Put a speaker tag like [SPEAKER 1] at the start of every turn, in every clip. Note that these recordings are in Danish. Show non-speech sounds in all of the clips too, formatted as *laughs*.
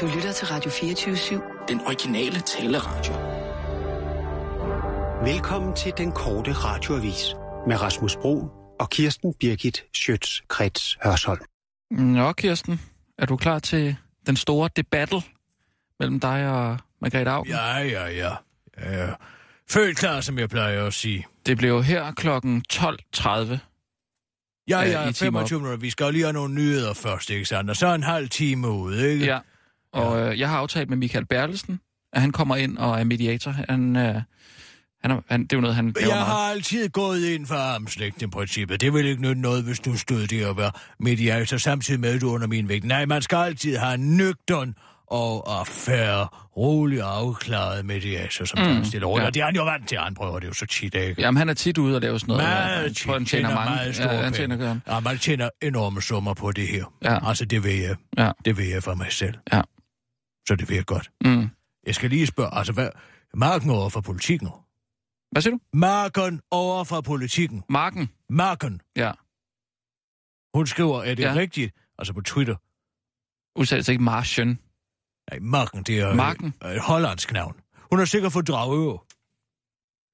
[SPEAKER 1] Du lytter til Radio 24-7.
[SPEAKER 2] Den originale taleradio.
[SPEAKER 3] Velkommen til den korte radioavis med Rasmus Bro og Kirsten Birgit Schøtz-Krets Hørsholm.
[SPEAKER 4] Nå, Kirsten, er du klar til den store debattle mellem dig og Margrethe Augen?
[SPEAKER 5] Ja, ja, ja. ja. Følt klar, som jeg plejer at sige.
[SPEAKER 4] Det blev her klokken 12.30.
[SPEAKER 5] Ja,
[SPEAKER 4] Ja,
[SPEAKER 5] ja,
[SPEAKER 4] I timer
[SPEAKER 5] 25 minutter. Vi skal lige have nogle nyheder først, ikke sandt? Og så en halv time ud, ikke?
[SPEAKER 4] Ja, og øh, jeg har aftalt med Michael Bertelsen, at han kommer ind og er mediator. Han, øh, han, er, han, det er jo noget, han laver
[SPEAKER 5] Jeg
[SPEAKER 4] meget.
[SPEAKER 5] har altid gået ind for armslægten-princippet. Det vil ikke nytte noget, hvis du stod der og var mediator samtidig med, at du er under min vægt. Nej, man skal altid have nøgtern og affære, rolig og afklaret mediator, som mm, stille roligt.
[SPEAKER 4] ja.
[SPEAKER 5] Og det er han jo vant til, han prøver det jo så tit, ikke?
[SPEAKER 4] Jamen, han er tit ude og lave sådan noget.
[SPEAKER 5] Meget
[SPEAKER 4] jeg
[SPEAKER 5] tit.
[SPEAKER 4] tror, han tjener mange.
[SPEAKER 5] meget store
[SPEAKER 4] ja, han tjener.
[SPEAKER 5] Ja, man tjener enorme summer på det her.
[SPEAKER 4] Ja.
[SPEAKER 5] Altså, det ved jeg.
[SPEAKER 4] Ja.
[SPEAKER 5] Det ved jeg for mig selv.
[SPEAKER 4] Ja.
[SPEAKER 5] Så det jeg godt.
[SPEAKER 4] Mm.
[SPEAKER 5] Jeg skal lige spørge, altså, hvad... Marken over for politikken.
[SPEAKER 4] Hvad siger du?
[SPEAKER 5] Marken over for politikken.
[SPEAKER 4] Marken?
[SPEAKER 5] Marken.
[SPEAKER 4] Ja.
[SPEAKER 5] Hun skriver, er det
[SPEAKER 4] Ja.
[SPEAKER 5] rigtigt? Altså på Twitter.
[SPEAKER 4] Udtales ikke Marchen.
[SPEAKER 5] Nej, Marken, det er
[SPEAKER 4] Marken?
[SPEAKER 5] et, et hollandsk navn. Hun har sikkert fået Dragø.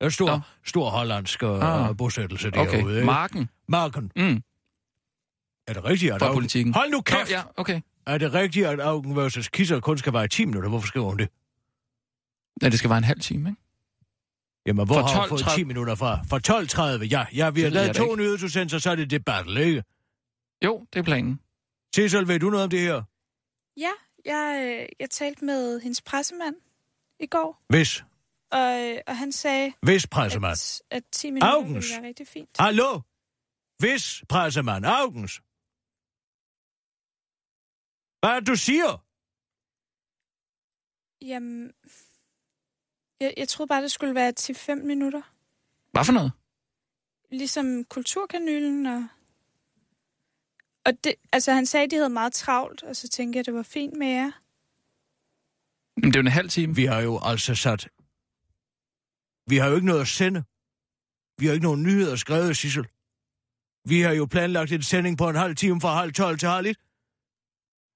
[SPEAKER 5] Der er stor,
[SPEAKER 4] Nå.
[SPEAKER 5] stor hollandsk uh,
[SPEAKER 4] Ah.
[SPEAKER 5] bosættelse
[SPEAKER 4] Okay,
[SPEAKER 5] derude. ikke?
[SPEAKER 4] Marken.
[SPEAKER 5] Marken.
[SPEAKER 4] Mm.
[SPEAKER 5] Er det rigtigt, at
[SPEAKER 4] For
[SPEAKER 5] Augen-
[SPEAKER 4] politikken.
[SPEAKER 5] Hold nu
[SPEAKER 4] Nå,
[SPEAKER 5] kæft!
[SPEAKER 4] ja, okay.
[SPEAKER 5] Er det rigtigt, at Augen versus Kisser kun skal være i 10 minutter? Hvorfor skriver hun det?
[SPEAKER 4] Ja, det skal være en halv time, ikke?
[SPEAKER 5] Jamen, hvor
[SPEAKER 4] For
[SPEAKER 5] har hun fået
[SPEAKER 4] 12.30
[SPEAKER 5] 10 minutter fra? For 12.30, ja. Ja, vi har
[SPEAKER 4] Det
[SPEAKER 5] lavet to nyhedsudsendelser, så er det debat, ikke?
[SPEAKER 4] Jo, det er planen.
[SPEAKER 5] Cecil, ved du noget om det her?
[SPEAKER 6] Ja, jeg, øh, jeg talte med hendes pressemand i går,
[SPEAKER 5] Hvis.
[SPEAKER 6] og, øh, og han sagde,
[SPEAKER 5] Hvis pressemand.
[SPEAKER 6] at, at 10 minutter
[SPEAKER 5] Augens.
[SPEAKER 6] ville være rigtig fint.
[SPEAKER 5] Hallo? Hvis pressemand. Augens. Hvad er det, du siger?
[SPEAKER 6] Jamen, jeg, jeg troede bare, det skulle være til 5 minutter.
[SPEAKER 4] Hvad for noget?
[SPEAKER 6] Ligesom kulturkanylen og... Og det, altså, han sagde, at de havde meget travlt, og så tænkte jeg, at det var fint med jer.
[SPEAKER 4] Men det er jo en halv time.
[SPEAKER 5] Vi har jo altså sat... Vi har jo ikke noget at sende. Vi har ikke nogen nyheder skrevet, Sissel. Vi har jo planlagt en sending på en halv time fra halv 12 til halv 1.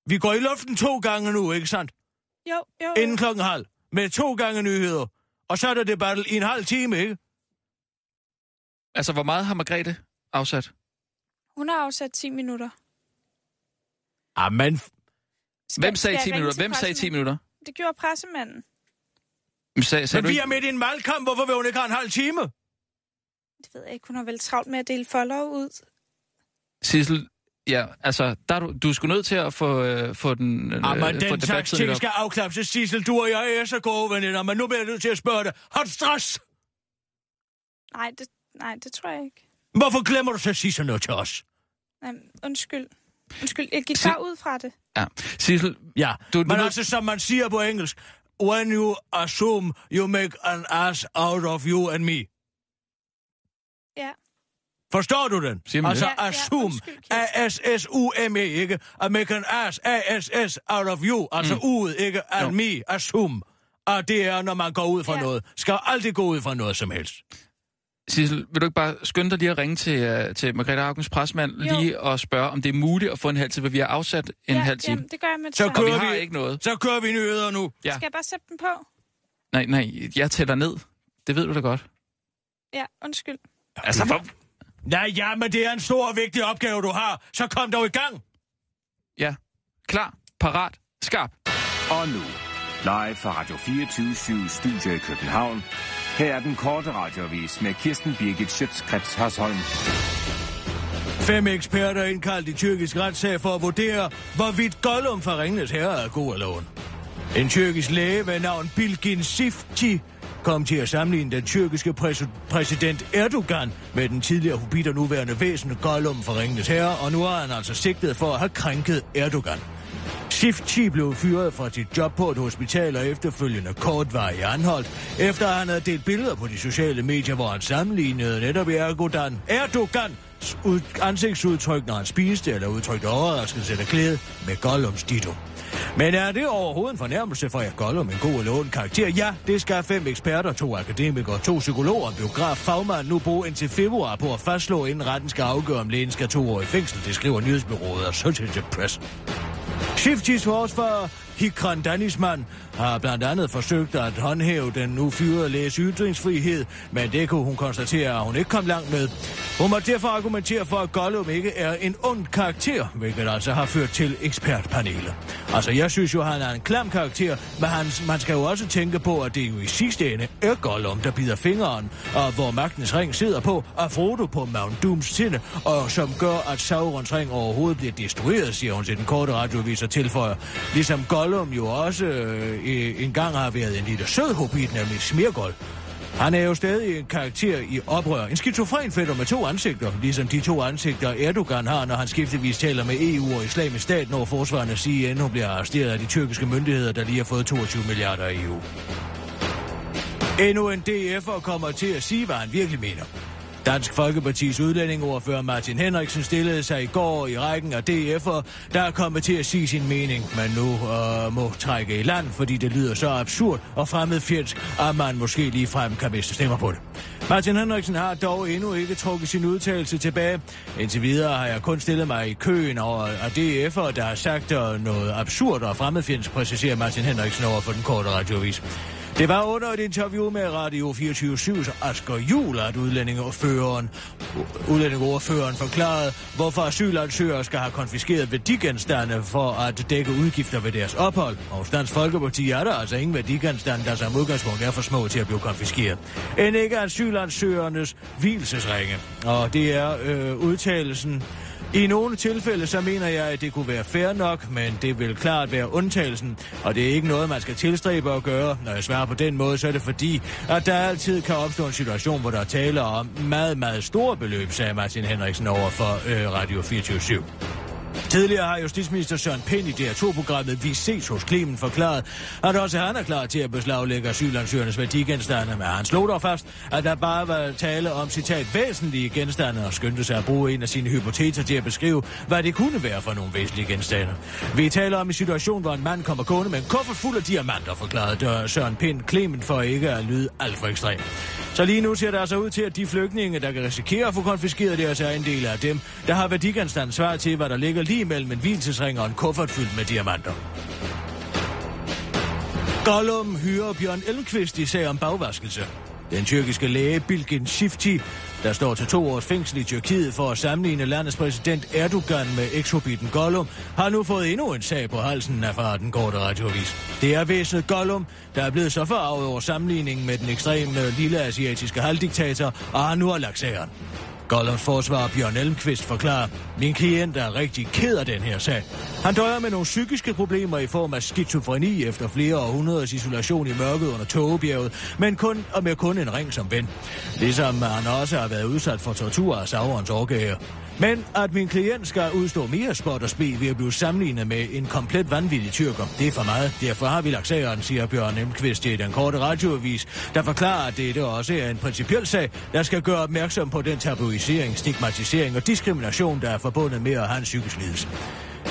[SPEAKER 5] Vi går i luften to gange nu, ikke sandt?
[SPEAKER 6] Jo, jo,
[SPEAKER 5] Inden klokken halv. Med to gange nyheder. Og så er der det battle i en halv time, ikke?
[SPEAKER 4] Altså, hvor meget har Margrethe afsat?
[SPEAKER 6] Hun har afsat 10 minutter.
[SPEAKER 5] Amen.
[SPEAKER 6] Skal,
[SPEAKER 4] Hvem sagde
[SPEAKER 6] skal
[SPEAKER 4] 10
[SPEAKER 6] jeg ringe
[SPEAKER 4] minutter? Hvem sagde 10
[SPEAKER 6] pressemanden?
[SPEAKER 4] minutter?
[SPEAKER 6] Det gjorde pressemanden.
[SPEAKER 4] Men Sag, sagde
[SPEAKER 5] Men vi
[SPEAKER 4] ikke?
[SPEAKER 5] er midt i en valgkamp. Hvorfor vil hun ikke have en halv time?
[SPEAKER 6] Det ved jeg ikke. Hun har vel travlt med at dele follow ud.
[SPEAKER 4] Sissel, ja, altså, der er du, du er sgu nødt til at få, øh, få den, øh,
[SPEAKER 5] Jamen,
[SPEAKER 4] få
[SPEAKER 5] den slags ting skal afklapses, Sissel. Du og jeg er så gode veninder, men nu bliver jeg nødt til at spørge dig. Har du stress?
[SPEAKER 6] Nej, det, nej, det tror jeg ikke.
[SPEAKER 5] Hvorfor glemmer du så at sige sådan noget til os?
[SPEAKER 6] Nej, undskyld. Undskyld, jeg gik bare ud fra det.
[SPEAKER 4] Ja. Sissel,
[SPEAKER 5] Ja,
[SPEAKER 4] Du-
[SPEAKER 5] du,
[SPEAKER 4] du
[SPEAKER 5] men
[SPEAKER 4] ved-
[SPEAKER 5] altså, som man siger på engelsk, when you assume you make an ass out of you and me.
[SPEAKER 6] Ja.
[SPEAKER 5] Forstår du den?
[SPEAKER 4] Man
[SPEAKER 5] altså?
[SPEAKER 6] Ja, ja,
[SPEAKER 5] assume,
[SPEAKER 6] Kirsten.
[SPEAKER 5] A-S-S-U-M-E, ikke? I make an ass, A-S-S, out of you. Altså mm. ud, ikke? And
[SPEAKER 4] Jo.
[SPEAKER 5] me, assume. Og det er, når man går ud fra
[SPEAKER 6] Ja.
[SPEAKER 5] noget. Skal aldrig gå ud fra noget som helst.
[SPEAKER 4] Sissel, vil du ikke bare skynde dig lige at ringe til, uh, til Margrethe Augens presmand
[SPEAKER 6] Jo.
[SPEAKER 4] lige og spørge, om det er muligt at få en halv time, for vi har afsat en
[SPEAKER 6] ja,
[SPEAKER 4] halv time.
[SPEAKER 6] Jamen, det gør jeg med det
[SPEAKER 5] Så
[SPEAKER 6] samme.
[SPEAKER 4] og vi
[SPEAKER 5] kører
[SPEAKER 4] har
[SPEAKER 5] vi-
[SPEAKER 4] ikke noget.
[SPEAKER 5] Så kører vi nyheder nu.
[SPEAKER 4] Ja.
[SPEAKER 6] Skal jeg bare sætte dem på?
[SPEAKER 4] Nej, nej, jeg tæller ned. Det ved du da godt.
[SPEAKER 6] Ja, undskyld.
[SPEAKER 4] Altså, hvor...
[SPEAKER 5] Ja, ja, men det er en stor og vigtig opgave, du har. Så kom dog i gang.
[SPEAKER 4] Ja, klar, parat, skarp.
[SPEAKER 7] Og nu, live fra Radio 24 Studio i København. Her er den korte radiovis med Kirsten Birgit Schøtzgrads Hasholm.
[SPEAKER 5] Fem eksperter er indkaldt i tyrkisk retssag for at vurdere, hvorvidt Gollum fra Ringnes Herre er god eller ond. En tyrkisk læge ved navn Bilgin Sifti kom til at sammenligne den tyrkiske præs- præsident Erdogan med den tidligere hobbit og nuværende væsen Gollum fra Ringenes Herre, og nu er han altså sigtet for at have krænket Erdogan. Sifti blev fyret fra sit job på et hospital og efterfølgende kortvarig anholdt, efter han havde delt billeder på de sociale medier, hvor han sammenlignede netop Erdogan, Erdogan ansigtsudtryk, når han spiste eller udtrykte overraskelse eller glæde med Gollums ditto. Men er det overhovedet en fornærmelse for jer Gollum en god eller ond karakter? Ja, det skal fem eksperter, to akademikere, to psykologer og en biograf fagmand nu bruge indtil februar på at fastslå, inden retten skal afgøre, om lægen skal to år i fængsel, det skriver nyhedsbyrået Associated Press. Shiftis forsvar Hikran Danisman har blandt andet forsøgt at håndhæve den nu fyrede læges ytringsfrihed, men det kunne hun konstatere, at hun ikke kom langt med. Hun må derfor argumentere for, at Gollum ikke er en ond karakter, hvilket altså har ført til ekspertpanelet. Altså, jeg synes jo, han er en klam karakter, men han, man skal jo også tænke på, at det jo i sidste ende er Gollum, der bider fingeren, og hvor magtens ring sidder på, og Frodo på Mount Dooms tinde, og som gør, at Saurons ring overhovedet bliver destrueret, siger hun til den korte radiovis og tilføjer. Ligesom Gollum jo også øh, engang har været en lille sød hobbit, nemlig Smirgol. Han er jo stadig en karakter i oprør. En skizofren fætter med to ansigter, ligesom de to ansigter Erdogan har, når han skiftevis taler med EU og islamisk stat, når forsvarerne siger, at hun bliver arresteret af de tyrkiske myndigheder, der lige har fået 22 milliarder i EU. Endnu en DF'er kommer til at sige, hvad han virkelig mener. Dansk Folkepartis udlændingeordfører Martin Henriksen stillede sig i går i rækken af DF'er, der er kommet til at sige sin mening, men nu øh, må trække i land, fordi det lyder så absurd og fremmedfjendsk, at man måske lige frem kan miste stemmer på det. Martin Henriksen har dog endnu ikke trukket sin udtalelse tilbage. Indtil videre har jeg kun stillet mig i køen over af DF'er, der har sagt øh, noget absurd og fremmedfjendsk, præciserer Martin Henriksen over for den korte radiovis. Det var under et interview med Radio 24-7's Asger Juhl, at udlændingeordføreren, udlændingeordføreren forklarede, hvorfor asylansøgere skal have konfiskeret værdigenstande for at dække udgifter ved deres ophold. Og hos Dansk Folkeparti er der altså ingen værdigenstande, der som udgangspunkt er for små til at blive konfiskeret. End ikke asylansøgernes hvilesesringe. Og det er øh, udtalelsen i nogle tilfælde så mener jeg, at det kunne være fair nok, men det vil klart være undtagelsen, og det er ikke noget, man skal tilstræbe at gøre. Når jeg svarer på den måde, så er det fordi, at der altid kan opstå en situation, hvor der taler om meget, meget store beløb, sagde Martin Henriksen over for øh, Radio 24 Tidligere har justitsminister Søren Pind i DR2-programmet Vi ses hos Clemen forklaret, at også han er klar til at beslaglægge asylansøgernes værdigenstande, men han slog dog fast, at der bare var tale om citat væsentlige genstande og skyndte sig at bruge en af sine hypoteser til at beskrive, hvad det kunne være for nogle væsentlige genstande. Vi taler om en situation, hvor en mand kommer gående med en kuffert fuld af diamanter, forklarede Søren Pind Klemen for ikke at lyde alt for ekstrem. Så lige nu ser det altså ud til, at de flygtninge, der kan risikere at få konfiskeret deres ejendele af dem, der har værdigenstand svar til, hvad der ligger lige mellem en hvilesesring og en kuffert fyldt med diamanter. Gollum hyrer Bjørn Elmqvist i sag om bagvaskelse. Den tyrkiske læge Bilgin Shifti, der står til to års fængsel i Tyrkiet for at sammenligne landets præsident Erdogan med ekshobiten Gollum, har nu fået endnu en sag på halsen af fra den korte radiovis. Det er væsenet Gollum, der er blevet så forarvet over sammenligningen med den ekstreme lille asiatiske halvdiktator, og har nu har lagt sageren. Gollums forsvar Bjørn Elmqvist forklarer, min klient er rigtig ked af den her sag. Han døjer med nogle psykiske problemer i form af skizofreni efter flere århundreders isolation i mørket under togebjerget, men kun og med kun en ring som ven. Ligesom han også har været udsat for tortur af Saurons overgæger. Men at min klient skal udstå mere spot og spe ved at blive sammenlignet med en komplet vanvittig tyrker, det er for meget. Derfor har vi lagt sageren, siger Bjørn Emqvist i den korte radioavis, der forklarer, at dette også er en principiel sag, der skal gøre opmærksom på den tabuisering, stigmatisering og diskrimination, der er forbundet med at have en psykisk lidelse.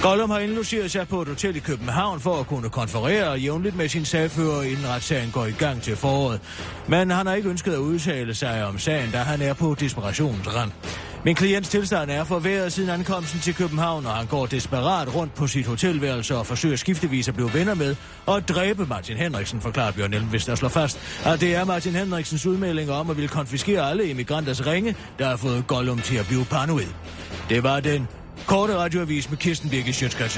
[SPEAKER 5] Gollum har indlogeret sig på et hotel i København for at kunne konferere jævnligt med sin sagfører, inden retssagen går i gang til foråret. Men han har ikke ønsket at udtale sig om sagen, da han er på desperationens rand. Min klients tilstand er forværret siden ankomsten til København, og han går desperat rundt på sit hotelværelse og forsøger skiftevis at blive venner med og dræbe Martin Henriksen, forklarer Bjørn Elmqvist, der slår fast, at det er Martin Henriksens udmelding om at ville konfiskere alle immigranters ringe, der har fået Gollum til at blive paranoid. Det var den korte radioavis med Kirsten Birgit Sjøtskrets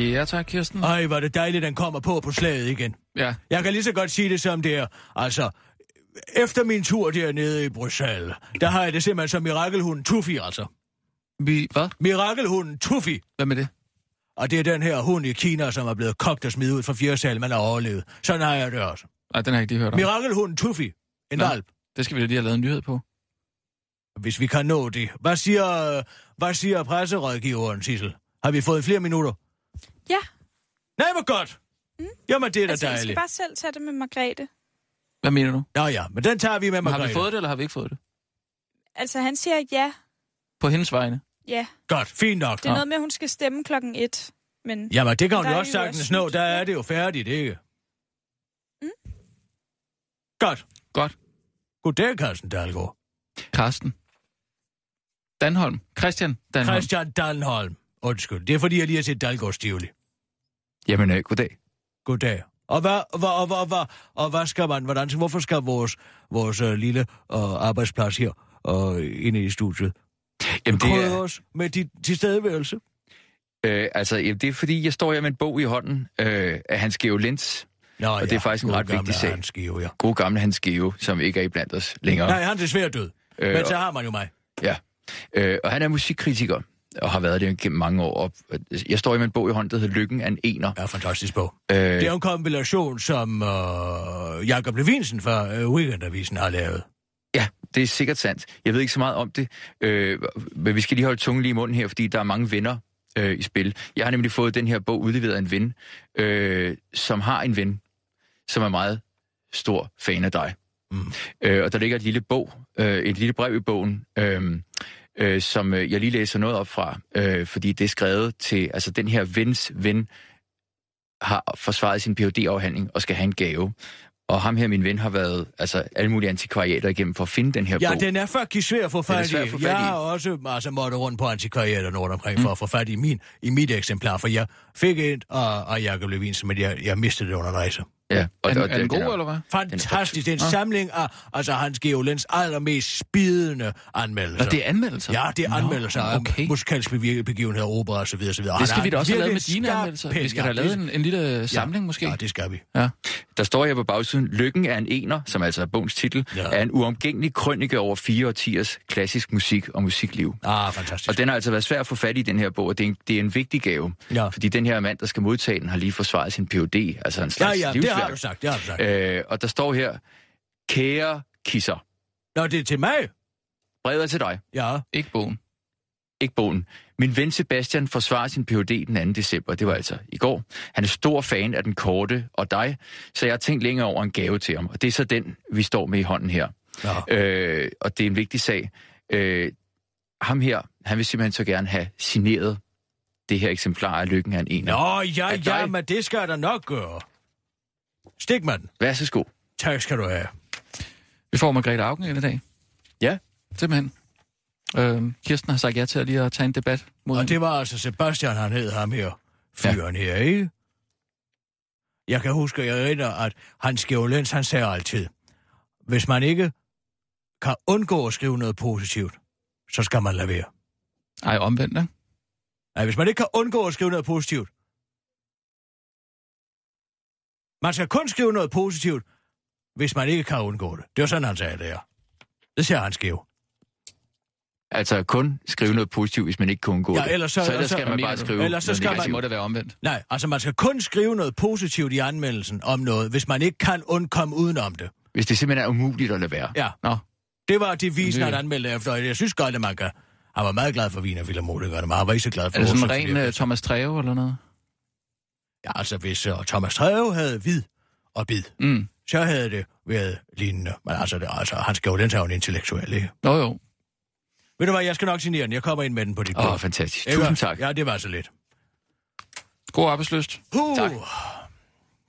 [SPEAKER 4] Ja, tak, Kirsten.
[SPEAKER 5] Ej, var det dejligt, den kommer på på slaget igen.
[SPEAKER 4] Ja.
[SPEAKER 5] Jeg kan lige så godt sige det som det er. Altså, efter min tur dernede i Bruxelles, der har jeg det simpelthen som mirakelhunden Tuffy, altså.
[SPEAKER 4] Vi, hvad?
[SPEAKER 5] Mirakelhunden Tuffy.
[SPEAKER 4] Hvad med det?
[SPEAKER 5] Og det er den her hund i Kina, som er blevet kogt og smidt ud fra fire sal, man har overlevet. Sådan har jeg det også.
[SPEAKER 4] Nej, den har jeg ikke lige hørt om.
[SPEAKER 5] Mirakelhunden Tuffy. En
[SPEAKER 4] Nå.
[SPEAKER 5] valp.
[SPEAKER 4] Det skal vi da lige have lavet en nyhed på.
[SPEAKER 5] Hvis vi kan nå det. Hvad siger, hvad siger presserådgiveren, Sissel? Har vi fået flere minutter?
[SPEAKER 6] Ja,
[SPEAKER 5] Nej, hvor godt. Mm. Jamen, det er da
[SPEAKER 6] altså, jeg
[SPEAKER 5] dejligt.
[SPEAKER 6] skal bare selv tage det med Margrethe.
[SPEAKER 4] Hvad mener du?
[SPEAKER 5] Nå ja, men den tager vi med
[SPEAKER 4] Har
[SPEAKER 5] Margrethe.
[SPEAKER 4] vi fået det, eller har vi ikke fået det?
[SPEAKER 6] Altså, han siger ja.
[SPEAKER 4] På hendes vegne.
[SPEAKER 6] Ja,
[SPEAKER 5] Godt, fint nok.
[SPEAKER 6] det er noget med, at hun skal stemme klokken et. Men
[SPEAKER 5] Jamen, det kan hun jo også sagtens nå. Der
[SPEAKER 6] ja.
[SPEAKER 5] er det jo færdigt, ikke?
[SPEAKER 6] Mm.
[SPEAKER 5] Godt.
[SPEAKER 4] Godt.
[SPEAKER 5] Goddag, Carsten Dahlgaard.
[SPEAKER 4] Karsten. Danholm. Christian Danholm.
[SPEAKER 5] Christian Danholm. Undskyld, det er fordi, jeg lige har set Dahlgaard Stivli.
[SPEAKER 8] Jamen, øh, goddag.
[SPEAKER 5] Goddag. Og hvad, hvad, og hvad, hvad, og hvad skal man, hvordan, hvorfor skal vores, vores uh, lille uh, arbejdsplads her uh, inde i studiet
[SPEAKER 8] Jamen, det er,
[SPEAKER 5] os med dit tilstedeværelse?
[SPEAKER 8] øh, altså, jamen, det er fordi, jeg står her med en bog i hånden øh, af Hans Geo Linz.
[SPEAKER 5] Nå,
[SPEAKER 8] Og det er faktisk en ret vigtig sag.
[SPEAKER 5] Hans Geo, ja.
[SPEAKER 8] God gamle Hans Geo, som ikke er iblandt os længere.
[SPEAKER 5] Nej, han er desværre død.
[SPEAKER 8] Øh,
[SPEAKER 5] Men så har man jo mig.
[SPEAKER 8] Ja. Øh, og han er musikkritiker, og har været det gennem mange år. Og jeg står her med en bog i hånden, der hedder Lykken af en ener.
[SPEAKER 5] Ja, fantastisk bog.
[SPEAKER 8] Øh,
[SPEAKER 5] Det er jo en kombination, som uh, Jakob Levinsen fra uh, Weekendavisen har lavet.
[SPEAKER 8] Ja, det er sikkert sandt. Jeg ved ikke så meget om det, øh, men vi skal lige holde tungen lige i munden her, fordi der er mange venner øh, i spil. Jeg har nemlig fået den her bog udleveret af en ven, øh, som har en ven, som er meget stor fan af dig.
[SPEAKER 5] Mm.
[SPEAKER 8] Øh, og der ligger et lille bog, øh, et lille brev i bogen, øh, øh, som øh, jeg lige læser noget op fra, øh, fordi det er skrevet til, altså den her vens ven har forsvaret sin phd afhandling og skal have en gave. Og ham her, min ven, har været altså, alle mulige antikvariater igennem for at finde den her
[SPEAKER 5] Ja,
[SPEAKER 8] bog.
[SPEAKER 5] den er faktisk svær at få fat i. Jeg har også altså, måttet rundt på antikvariater rundt omkring mm. for at få fat i, min, i mit eksemplar, for jeg fik et af, af Jakob Levinsen, men jeg, jeg mistede det under rejse.
[SPEAKER 8] Ja,
[SPEAKER 4] Er, den- er den
[SPEAKER 8] den
[SPEAKER 4] god,
[SPEAKER 8] er-
[SPEAKER 4] eller hvad?
[SPEAKER 5] Fantastisk. Det er en
[SPEAKER 4] Ah.
[SPEAKER 5] samling af altså, Hans Geolens allermest spidende anmeldelser.
[SPEAKER 4] Nå, det er anmeldelser?
[SPEAKER 5] Ja, det er anmeldelser af
[SPEAKER 4] okay.
[SPEAKER 5] musikalske bevirke- begivenheder, opera osv. osv.
[SPEAKER 4] Det skal vi da også have lavet med dine anmeldelser. Vi skal da have lavet en, en lille samling, måske.
[SPEAKER 5] Ja, det skal vi.
[SPEAKER 8] Der står her på bagsiden, Lykken er en ener, som altså er bogens titel,
[SPEAKER 5] Ja.
[SPEAKER 8] ja. er en uomgængelig krønike over fire årtiers klassisk musik og musikliv.
[SPEAKER 5] Ah, fantastisk.
[SPEAKER 8] Og den har altså været svær at få fat i, den her bog, og det er en, det er en vigtig gave.
[SPEAKER 5] Ja.
[SPEAKER 8] Fordi den her mand, der skal modtage den, har lige forsvaret sin Ph.D., altså en
[SPEAKER 5] Ja,
[SPEAKER 8] slags
[SPEAKER 5] ja,
[SPEAKER 8] livsværk.
[SPEAKER 5] Har du sagt, det har du sagt.
[SPEAKER 8] Øh, og der står her, kære kisser,
[SPEAKER 5] Nå, det er til mig.
[SPEAKER 8] brevet er til dig,
[SPEAKER 5] Ja.
[SPEAKER 4] Ikke bogen.
[SPEAKER 8] ikke bogen. Min ven Sebastian forsvarer sin Ph.D. den 2. december, det var altså i går. Han er stor fan af den korte og dig, så jeg har tænkt længere over en gave til ham, og det er så den, vi står med i hånden her.
[SPEAKER 5] Nå.
[SPEAKER 8] Øh, og det er en vigtig sag. Øh, ham her, han vil simpelthen så gerne have signeret det her eksemplar af Lykken af en ener.
[SPEAKER 5] Nå, ja, ja, men det skal da nok gøre. Den.
[SPEAKER 8] Vær så god.
[SPEAKER 5] Tak skal du have.
[SPEAKER 4] Vi får Margrethe Augen ind i dag.
[SPEAKER 8] Ja.
[SPEAKER 4] Simpelthen. Øh, Kirsten har sagt ja til at lige at tage en debat mod
[SPEAKER 5] Og
[SPEAKER 4] hende.
[SPEAKER 5] det var altså Sebastian, han hed ham her. Fyren ja. her, ikke? Jeg kan huske, jeg erinder, at Hans Geolens, han sagde altid, hvis man ikke kan undgå at skrive noget positivt, så skal man lade være.
[SPEAKER 4] Ej, omvendt, ikke?
[SPEAKER 5] Nej, hvis man ikke kan undgå at skrive noget positivt, man skal kun skrive noget positivt, hvis man ikke kan undgå det. Det var sådan, han sagde det her. Det siger han skæv.
[SPEAKER 8] Altså kun skrive noget positivt, hvis man ikke kan undgå
[SPEAKER 5] Ja,
[SPEAKER 8] det.
[SPEAKER 5] ellers så-
[SPEAKER 8] så ellers
[SPEAKER 5] så-
[SPEAKER 8] skal man bare skrive
[SPEAKER 5] Ellers så skal man-
[SPEAKER 4] må det være omvendt.
[SPEAKER 5] Nej, altså man skal kun skrive noget positivt i anmeldelsen om noget, hvis man ikke kan undkomme udenom det.
[SPEAKER 8] Hvis det simpelthen er umuligt at lade være.
[SPEAKER 5] Ja,
[SPEAKER 4] Nå,
[SPEAKER 5] det var
[SPEAKER 4] Det-
[SPEAKER 5] han anmeldte efter. Jeg synes godt, at man kan... Han var meget glad for Wiener Philharmonikerne, men han var ikke så glad for
[SPEAKER 4] er det sådan en ren uh, Thomas Treve eller noget?
[SPEAKER 5] Ja, altså hvis uh, Thomas Treve havde hvid og bid,
[SPEAKER 4] Mm.
[SPEAKER 5] så havde det været lignende. Men altså, det, altså han skal jo den en intellektuel, ikke?
[SPEAKER 4] Jo, jo.
[SPEAKER 5] Ved du hvad, jeg skal nok signere den. Jeg kommer ind med den på dit
[SPEAKER 8] Åh,
[SPEAKER 5] bord.
[SPEAKER 8] fantastisk.
[SPEAKER 5] Ikke?
[SPEAKER 8] Tusind tak.
[SPEAKER 5] Ja, det var så lidt.
[SPEAKER 4] God arbejdsløst.
[SPEAKER 5] Uh,
[SPEAKER 8] Tak.
[SPEAKER 5] Det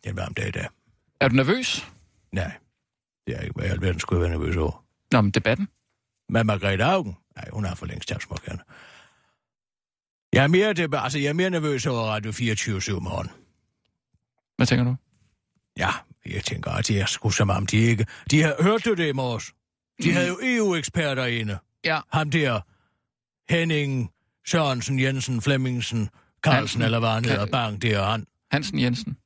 [SPEAKER 5] er en varm dag i dag.
[SPEAKER 4] Er du nervøs?
[SPEAKER 5] Nej, det er ikke, hvad i alverden skulle jeg være nervøs over.
[SPEAKER 4] Nå, men debatten.
[SPEAKER 5] Men Margrethe Augen, nej, hun har for længst tabsmokerne. Jeg er mere, det, altså, jeg er mere nervøs over Radio 24-7 morgen.
[SPEAKER 4] Hvad tænker du?
[SPEAKER 5] Ja, jeg tænker, at det er sgu som om de ikke... De har, hørte du det i morges? De havde jo EU-eksperter inde.
[SPEAKER 4] Ja.
[SPEAKER 5] Ham der, Henning, Sørensen, Jensen, Flemmingsen, Carlsen,
[SPEAKER 4] Hansen.
[SPEAKER 5] eller hvad han hedder, Bang, der han.
[SPEAKER 4] Hansen Jensen.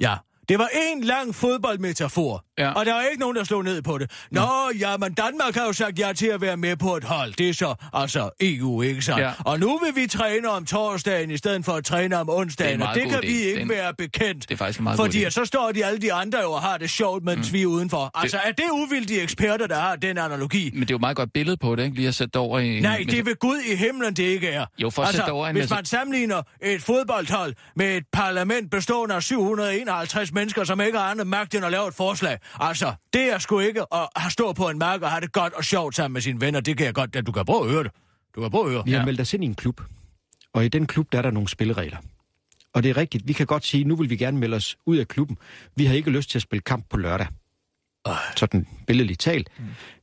[SPEAKER 5] Ja, det var en lang fodboldmetafor,
[SPEAKER 4] Ja.
[SPEAKER 5] og der var ikke nogen, der slog ned på det. Nå, ja, men Danmark har jo sagt ja til at være med på et hold. Det er så altså EU, ikke sandt?
[SPEAKER 4] Ja.
[SPEAKER 5] Og nu vil vi træne om torsdagen, i stedet for at træne om onsdagen,
[SPEAKER 4] Det
[SPEAKER 5] og det
[SPEAKER 4] god
[SPEAKER 5] kan
[SPEAKER 4] idé.
[SPEAKER 5] vi
[SPEAKER 4] Det
[SPEAKER 5] ikke
[SPEAKER 4] en-
[SPEAKER 5] være bekendt.
[SPEAKER 4] Det er faktisk meget god
[SPEAKER 5] Fordi at så står de alle de andre jo og har det sjovt, mens mm. vi er udenfor. Altså, er det uvildige eksperter, der har den analogi?
[SPEAKER 4] Men det er jo et meget godt billede på det, ikke? Lige at sætte det over i...
[SPEAKER 5] Nej, det er ved Gud i himlen, det ikke er.
[SPEAKER 4] Jo, for at sætte
[SPEAKER 5] altså,
[SPEAKER 4] det over en
[SPEAKER 5] hvis man sammenligner et fodboldhold med et parlament bestående af 751 mennesker, som ikke har andet magt end at lave et forslag. Altså, det er sgu ikke at have stå på en mark og have det godt og sjovt sammen med sine venner. Det kan jeg godt, at du kan prøve at høre det. Du kan prøve at høre.
[SPEAKER 9] Vi har
[SPEAKER 4] Ja.
[SPEAKER 9] meldt os ind i en klub, og i den klub der er der nogle spilleregler. Og det er rigtigt, vi kan godt sige, nu vil vi gerne melde os ud af klubben. Vi har ikke lyst til at spille kamp på lørdag. Sådan billedligt talt.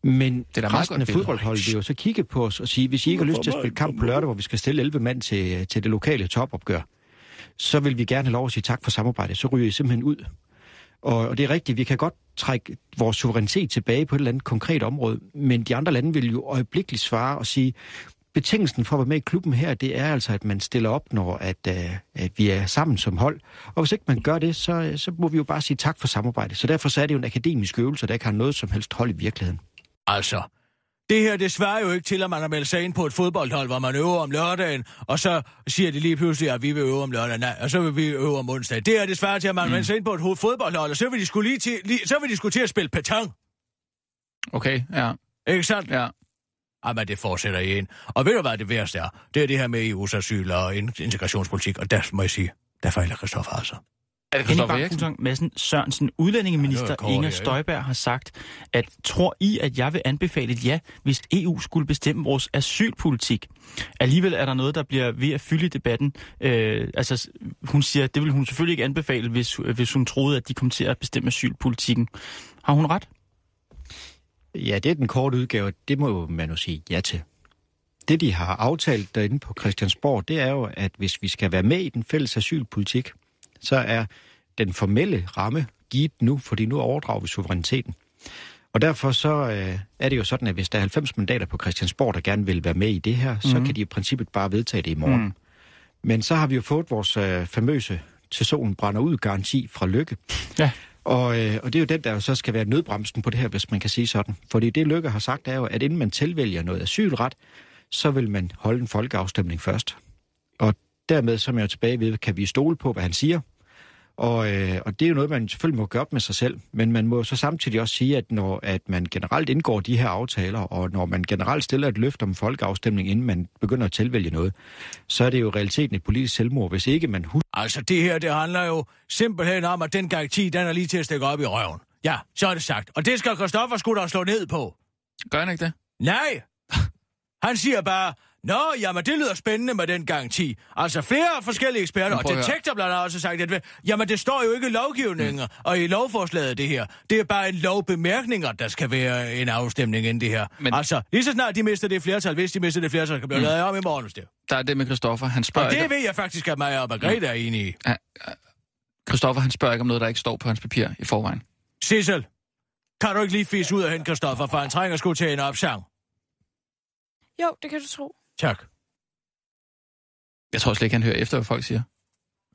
[SPEAKER 9] Men
[SPEAKER 4] er da meget
[SPEAKER 9] resten af fodboldholdet vil jo så kigge på os og sige, hvis I ikke har lyst til at spille kamp på lørdag, hvor vi skal stille 11 mand til, til det lokale topopgør, så vil vi gerne have lov at sige tak for samarbejdet. Så ryger I simpelthen ud. Og, og det er rigtigt, vi kan godt trække vores suverænitet tilbage på et eller andet konkret område, men de andre lande vil jo øjeblikkeligt svare og sige, betingelsen for at være med i klubben her, det er altså, at man stiller op, når at, øh, at vi er sammen som hold. Og hvis ikke man gør det, så, øh, så må vi jo bare sige tak for samarbejdet. Så derfor så er det jo en akademisk øvelse, der ikke har noget som helst hold i virkeligheden.
[SPEAKER 5] Altså, det her, det svarer jo ikke til, at man har meldt sig ind på et fodboldhold, hvor man øver om lørdagen, og så siger de lige pludselig, at vi vil øve om lørdagen, nej, og så vil vi øve om onsdag. Det her, det svarer til, at man mm. melder sig ind på et ho- fodboldhold, og så vil de skulle lige til, lige, så vil de skulle til at spille petang.
[SPEAKER 4] Okay, ja.
[SPEAKER 5] Ikke sandt?
[SPEAKER 4] ja.
[SPEAKER 5] Jamen, det fortsætter I. Og ved du, hvad det værste er? Det er det her med EU's asyl og in- integrationspolitik, og der må jeg sige, der fejler Christoffer altså.
[SPEAKER 4] Er det
[SPEAKER 10] Henning Bang Madsen Sørensen, udlændingeminister
[SPEAKER 5] Ja,
[SPEAKER 10] Inger? Støjberg har sagt, at tror I, at jeg vil anbefale et ja, hvis EU skulle bestemme vores asylpolitik? Alligevel er der noget, der bliver ved at fylde i debatten. Øh, altså, hun siger, at det vil hun selvfølgelig ikke anbefale, hvis, hvis hun troede, at de kom til at bestemme asylpolitikken. Har hun ret?
[SPEAKER 9] Ja, det er den korte udgave. Det må man jo sige ja til. Det, de har aftalt derinde på Christiansborg, det er jo, at hvis vi skal være med i den fælles asylpolitik, så er den formelle ramme givet nu, fordi nu overdrager vi suveræniteten. Og derfor så øh, er det jo sådan, at hvis der er 90 mandater på Christiansborg, der gerne vil være med i det her, mm. så kan de i princippet bare vedtage det i morgen. Mm. Men så har vi jo fået vores øh, famøse til solen brænder ud garanti fra Lykke.
[SPEAKER 10] Ja.
[SPEAKER 9] Og, øh, og det er jo den, der jo så skal være nødbremsen på det her, hvis man kan sige sådan. Fordi det Lykke har sagt er jo, at inden man tilvælger noget asylret, så vil man holde en folkeafstemning først. Og dermed, som jeg er tilbage ved, kan vi stole på, hvad han siger. Og, øh, og det er jo noget, man selvfølgelig må gøre op med sig selv. Men man må så samtidig også sige, at når at man generelt indgår de her aftaler, og når man generelt stiller et løft om folkeafstemning, inden man begynder at tilvælge noget, så er det jo realiteten et politisk selvmord, hvis ikke man husker
[SPEAKER 5] Altså, det her, det handler jo simpelthen om, at den garanti, den er lige til at stikke op i røven. Ja, så er det sagt. Og det skal Christoffer skulle da slå ned på.
[SPEAKER 4] Gør han ikke det?
[SPEAKER 5] Nej! Han siger bare, Nå, jamen det lyder spændende med den garanti. Altså flere forskellige eksperter, og
[SPEAKER 4] at
[SPEAKER 5] detektor blandt andet også sagt, at jamen det står jo ikke i lovgivningen, mm. og i lovforslaget det her. Det er bare en lovbemærkninger, der skal være en afstemning inden det her. Men... Altså, lige så snart de mister det flertal, hvis de mister det flertal, kan blive mm. lavet om i morgen, hvis det.
[SPEAKER 4] Der er det med Christoffer. Han spørger,
[SPEAKER 5] Og det
[SPEAKER 4] ikke,
[SPEAKER 5] ved jeg faktisk, at mig og Margrethe er enige i.
[SPEAKER 4] Christoffer, han spørger ikke om noget, der ikke står på hans papir i forvejen.
[SPEAKER 5] Sissel, kan du ikke lige fisse ud af hende, Christoffer, for han trænger sgu til en opsang?
[SPEAKER 6] Jo, det kan du tro.
[SPEAKER 5] Tak.
[SPEAKER 4] Jeg tror slet ikke, han hører efter, hvad folk siger.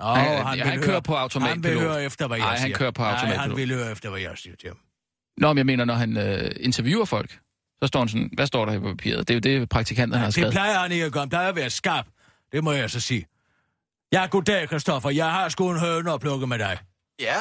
[SPEAKER 5] Nå,
[SPEAKER 4] Han- han
[SPEAKER 5] vil
[SPEAKER 4] kører
[SPEAKER 5] høre-
[SPEAKER 4] på automatpilot.
[SPEAKER 5] Han vil høre efter, hvad jeg
[SPEAKER 4] Nej, han
[SPEAKER 5] siger.
[SPEAKER 4] kører på
[SPEAKER 5] Nej,
[SPEAKER 4] automatpilot.
[SPEAKER 5] han vil høre efter, hvad jeg siger til ham.
[SPEAKER 4] Nå, men jeg mener, når han øh, interviewer folk, så står han sådan, hvad står der her på papiret? Det er jo det, praktikanterne har
[SPEAKER 5] Det
[SPEAKER 4] skrevet.
[SPEAKER 5] plejer han ikke at gøre. Han plejer at være skarp. Det må jeg så sige. Ja, goddag, Christoffer. Jeg har sgu en høne at plukke med dig.
[SPEAKER 11] Ja,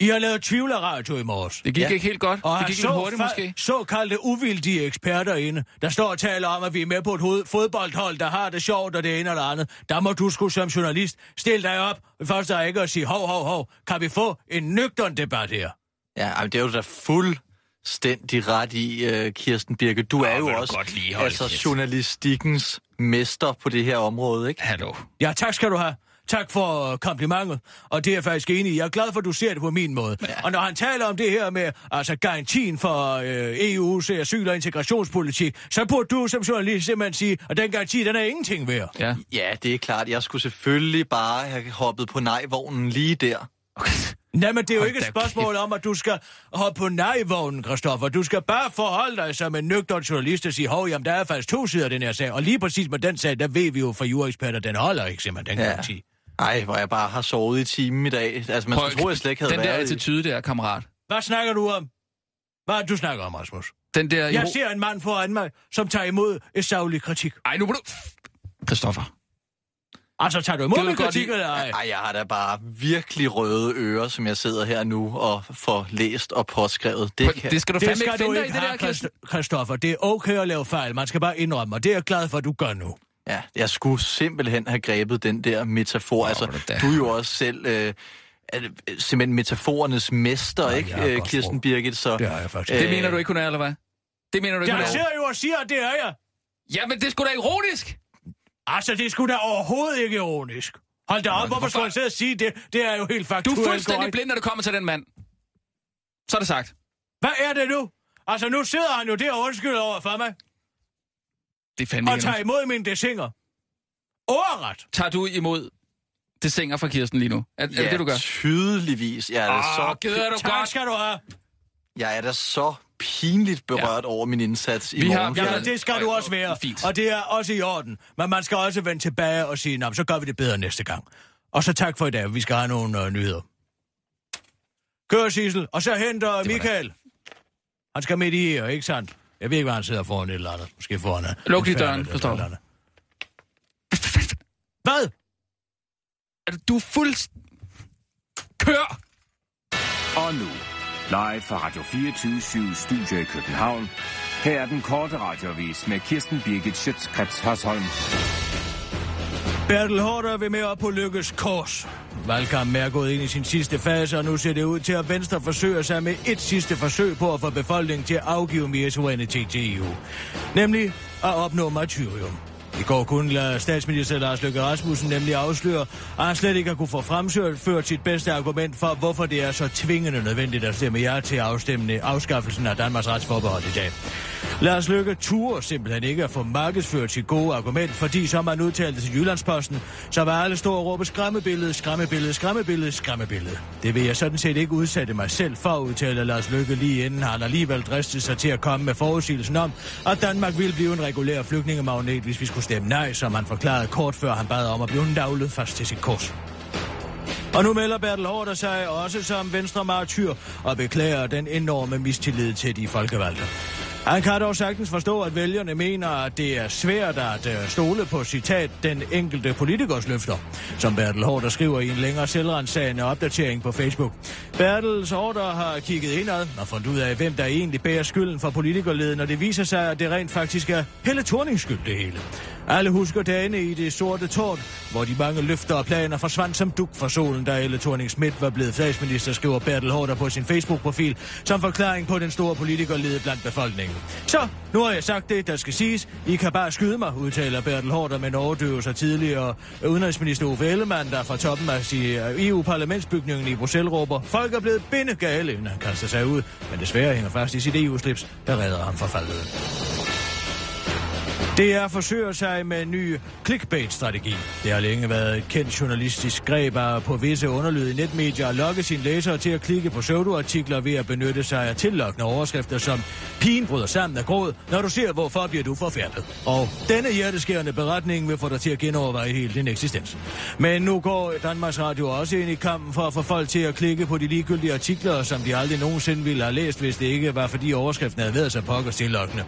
[SPEAKER 5] I har lavet tvivlerradio i morges.
[SPEAKER 4] Det gik
[SPEAKER 11] Ja.
[SPEAKER 4] ikke helt godt.
[SPEAKER 5] Og
[SPEAKER 4] det gik
[SPEAKER 5] så
[SPEAKER 4] hurtigt,
[SPEAKER 5] fa-
[SPEAKER 4] måske.
[SPEAKER 5] såkaldte uvildige eksperter inde, der står og taler om, at vi er med på et hoved- fodboldhold, der har det sjovt og det ene det andet. Der må du sgu som journalist stille dig op. Først er ikke at sige, hov, hov, hov, kan vi få en nøgtern debat her?
[SPEAKER 11] ja jamen, det er jo da fuldstændig ret i, uh, Kirsten Birke. Du er jo også
[SPEAKER 5] godt lige
[SPEAKER 11] altså,
[SPEAKER 5] kæft.
[SPEAKER 11] journalistikkens mester på det her område, ikke?
[SPEAKER 4] Hallo.
[SPEAKER 5] Ja, tak skal du have. Tak for øh, komplimentet, og det er jeg faktisk enig i. Jeg er glad for, at du ser det på min måde. Ja. Og når han taler om det her med altså garantien for øh, EU's asyl- og integrationspolitik, så burde du som journalist simpelthen sige, at den garanti, den er ingenting værd.
[SPEAKER 4] Ja.
[SPEAKER 11] Ja, det er klart. Jeg skulle selvfølgelig bare have hoppet på nej-vognen lige der.
[SPEAKER 5] Nej, men det er jo
[SPEAKER 4] Hold
[SPEAKER 5] ikke et spørgsmål om, at du skal hoppe på nej-vognen, Christoffer. Du skal bare forholde dig som en nøgtern journalist og sige, hov, jamen, der er faktisk to sider af den her sag. Og lige præcis med den sag, der ved vi jo fra jureksperter, den holder ikke simpelthen, den
[SPEAKER 11] Ja.
[SPEAKER 5] garanti.
[SPEAKER 11] Ej, hvor jeg bare har sovet i timen i dag. Altså, man skulle tro, jeg slet ikke havde
[SPEAKER 4] Den der
[SPEAKER 11] været
[SPEAKER 4] attitude der, kammerat.
[SPEAKER 5] Hvad snakker du om? Hvad du snakker om, Rasmus?
[SPEAKER 4] Den der...
[SPEAKER 5] Jeg ser en mand foran mig, som tager imod et savlig kritik.
[SPEAKER 4] Ej, nu må du... Christoffer.
[SPEAKER 5] Altså, tager du imod min kritik, eller ej?
[SPEAKER 11] Ej, jeg har da bare virkelig røde ører, som jeg sidder her nu og får læst og påskrevet. Det, kan...
[SPEAKER 4] Det skal du
[SPEAKER 5] Det
[SPEAKER 4] fandme
[SPEAKER 5] skal
[SPEAKER 4] ikke finde dig i, det der,
[SPEAKER 5] Christoffer. Det er okay at lave fejl. Man skal bare indrømme, og det er jeg glad for, at du gør nu.
[SPEAKER 11] Ja, jeg skulle simpelthen have grebet den der metafor. altså,
[SPEAKER 4] hvor er du da.
[SPEAKER 11] du er jo også selv øh, er det, øh, simpelthen metaforernes mester,
[SPEAKER 5] Ja,
[SPEAKER 11] ikke,
[SPEAKER 5] jeg
[SPEAKER 11] øh, Kirsten
[SPEAKER 5] sprog.
[SPEAKER 11] Birgit? Så,
[SPEAKER 5] Det har jeg faktisk.
[SPEAKER 4] Det
[SPEAKER 11] Øh,
[SPEAKER 4] mener du ikke, hun er, eller hvad? Det mener du ikke, hun
[SPEAKER 5] Jeg
[SPEAKER 4] er?
[SPEAKER 5] sidder jo og siger, at det er jeg.
[SPEAKER 4] Jamen, det er sgu da ironisk.
[SPEAKER 5] Altså, det er sgu da overhovedet ikke ironisk. Hold da op, hvorfor skulle han sidde og sige det? Det er jo helt
[SPEAKER 4] Du
[SPEAKER 5] faktuelt
[SPEAKER 4] er fuldstændig
[SPEAKER 5] korrekt.
[SPEAKER 4] blind, når du kommer til den mand. Så er det sagt.
[SPEAKER 5] Hvad er det nu? Altså, nu sidder han jo der og undskylder over for mig.
[SPEAKER 4] Det er fandme
[SPEAKER 5] Og tager imod min desinger. Overret.
[SPEAKER 4] Tager du imod det sænger fra Kirsten lige nu? Er, er det det, du gør?
[SPEAKER 11] tydeligvis. Jeg er, da så,
[SPEAKER 4] Åh, gider du
[SPEAKER 5] Tak
[SPEAKER 4] godt.
[SPEAKER 5] skal du have.
[SPEAKER 11] jeg er da så pinligt berørt ja. over min indsats i
[SPEAKER 4] Vi har-
[SPEAKER 11] morgen.
[SPEAKER 4] vi har-
[SPEAKER 5] Ja, det skal du også være.
[SPEAKER 4] Fint.
[SPEAKER 5] Og det er også i orden. Men man skal også vende tilbage og sige, "Nå, så gør vi det bedre næste gang. Og så tak for i dag. Vi skal have nogle øh, nyheder. Kør, Sissel. Og så henter Michael. Han skal midt i her, ikke sandt? Jeg ved ikke, hvad han sidder foran et eller andet. Måske foran en-
[SPEAKER 4] Luk lige døren,
[SPEAKER 5] eller
[SPEAKER 4] forstår du?
[SPEAKER 5] Hvad?
[SPEAKER 4] Er du- Du er fuld... Kør!
[SPEAKER 7] Og nu, live fra Radio 24 Studio i København. Her er den korte radiovis med Kirsten Birgit Schøtzgrads Hasholm.
[SPEAKER 5] Bertel Hårder vil med op på Lykkes kors. Valgkampen er gået ind i sin sidste fase, og nu ser det ud til, at Venstre forsøger sig med et sidste forsøg på at få befolkningen til at afgive mere suverænitet til EU. Nemlig at opnå martyrium. I går kunne lade statsminister Lars Løkke Rasmussen nemlig afsløre, at han slet ikke har kunne få fremført sit bedste argument for, hvorfor det er så tvingende nødvendigt at stemme ja til afstemmende afskaffelsen af Danmarks retsforbehold i dag. Lars Løkke turer simpelthen ikke at få markedsført sit gode argument, fordi som han udtalte til Jyllandsposten, så var alle store og råbe skræmmebillede, skræmmebillede, skræmmebillede, skræmmebillede. Det vil jeg sådan set ikke udsætte mig selv for, udtaler Lars Løkke lige inden han alligevel dristede sig til at komme med forudsigelsen om, at Danmark ville blive en regulær flygtningemagnet, hvis vi skulle stemme nej, som han forklarede kort før han bad om at blive navlet fast til sit kurs. Og nu melder Bertel Hårder sig også som venstre martyr og beklager den enorme mistillid til de folkevalgte. Han kan dog sagtens forstå, at vælgerne mener, at det er svært at øh, stole på citat den enkelte politikers løfter, som Bertel Hårder skriver i en længere selvrensagende opdatering på Facebook. Bertels Hårder har kigget indad og fundet ud af, hvem der egentlig bærer skylden for politikerleden, og det viser sig, at det rent faktisk er Helle Thornings skyld det hele. Alle husker dagene i det sorte tårn, hvor de mange løfter og planer forsvandt som duk for solen, da Elle thorning Schmidt var blevet statsminister, skriver Bertel Hårder på sin Facebook-profil, som forklaring på den store politikerlede blandt befolkningen. Så, nu har jeg sagt det, der skal siges. I kan bare skyde mig, udtaler Bertel Hårder med en overdøvelse tidligere udenrigsminister Uffe Ellemann, der fra toppen af øh, EU-parlamentsbygningen i Bruxelles råber, folk er blevet bindegale, når han kaster sig ud, men desværre hænger fast i sit EU-slips, der redder ham fra faldet. DR forsøger sig med en ny clickbait-strategi. Det har længe været et kendt journalistisk greb at på visse underlyde netmedier at lokke sine læsere til at klikke på pseudoartikler ved at benytte sig af tillokkende overskrifter som Pigen bryder sammen af gråd, når du ser, hvorfor bliver du forfærdet. Og denne hjerteskærende beretning vil få dig til at genoverveje hele din eksistens. Men nu går Danmarks Radio også ind i kampen for at få folk til at klikke på de ligegyldige artikler, som de aldrig nogensinde ville have læst, hvis det ikke var fordi overskriften havde været så pokkers tillokkende.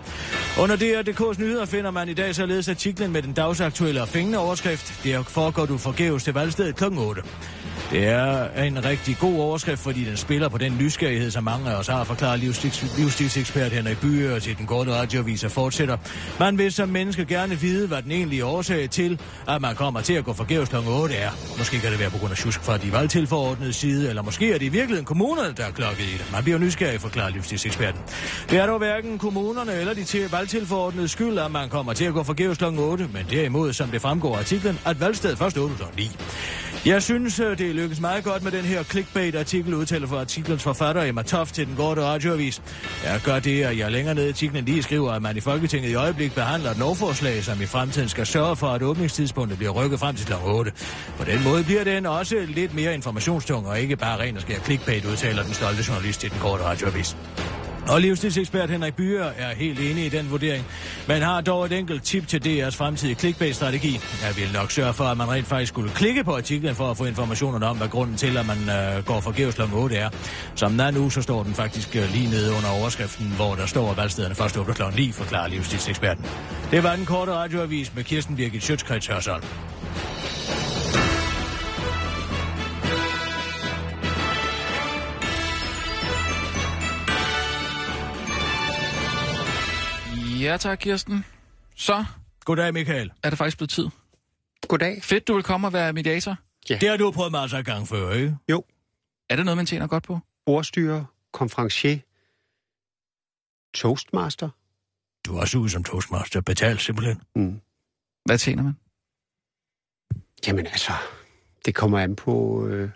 [SPEAKER 5] Under DR.dk's nyheder finder man i dag således artiklen med den dagsaktuelle og fængende overskrift. Det foregår du forgæves til valgstedet kl. 8. Det er en rigtig god overskrift, fordi den spiller på den nysgerrighed, som mange af os har, forklaret livsstils- livsstilsekspert Henrik Byer til den korte radioavis og fortsætter. Man vil som menneske gerne vide, hvad den egentlige årsag til, at man kommer til at gå forgæves kl. 8 er. Måske kan det være på grund af tjusk fra de valgtilforordnede side, eller måske er det i virkeligheden kommunerne, der er klokket i det. Man bliver nysgerrig, forklarer livsstilseksperten. Det er dog hverken kommunerne eller de til valgtilforordnede skyld, at man kommer til at gå forgæves kl. 8, men derimod, som det fremgår af artiklen, at valgstedet først åbner kl. 9. Jeg synes, øh, det det lykkes meget godt med den her clickbait-artikel, udtaler for artiklens forfatter Emma Toft til den korte radioavis. Jeg gør det, at jeg længere nede i artiklen lige skriver, at man i Folketinget i øjeblik behandler et lovforslag, som i fremtiden skal sørge for, at åbningstidspunktet bliver rykket frem til kl. 8. På den måde bliver den også lidt mere informationstung, og ikke bare ren og skær clickbait, udtaler den stolte journalist til den korte radioavis. Og livsstilsekspert Henrik Byer er helt enig i den vurdering, men har dog et enkelt tip til DR's fremtidige clickbait-strategi. Jeg vil nok sørge for, at man rent faktisk skulle klikke på artiklen for at få informationerne om, hvad grunden til, at man øh, går forgæves kl. 8 er. Som den er nu, så står den faktisk øh, lige nede under overskriften, hvor der står, at valgstederne først åbner kl. 9, forklarer livsstilseksperten. Det var den korte radioavis med Kirsten Birgit Sjøtskrets Hørsholm.
[SPEAKER 4] Ja tak, Kirsten. Så
[SPEAKER 5] Goddag, Michael.
[SPEAKER 4] er det faktisk blevet tid.
[SPEAKER 3] Goddag.
[SPEAKER 4] Fedt, du vil komme og være mediator.
[SPEAKER 5] Det har du prøvet masser af gang før, ikke?
[SPEAKER 3] Jo,
[SPEAKER 4] Er det noget, man tjener godt på?
[SPEAKER 3] ordstyrer, konferencier, toastmaster.
[SPEAKER 5] Du er også ud som toastmaster. Betalt simpelthen.
[SPEAKER 3] Mm.
[SPEAKER 4] Hvad tjener man?
[SPEAKER 3] Jamen altså, det kommer an på... Øh,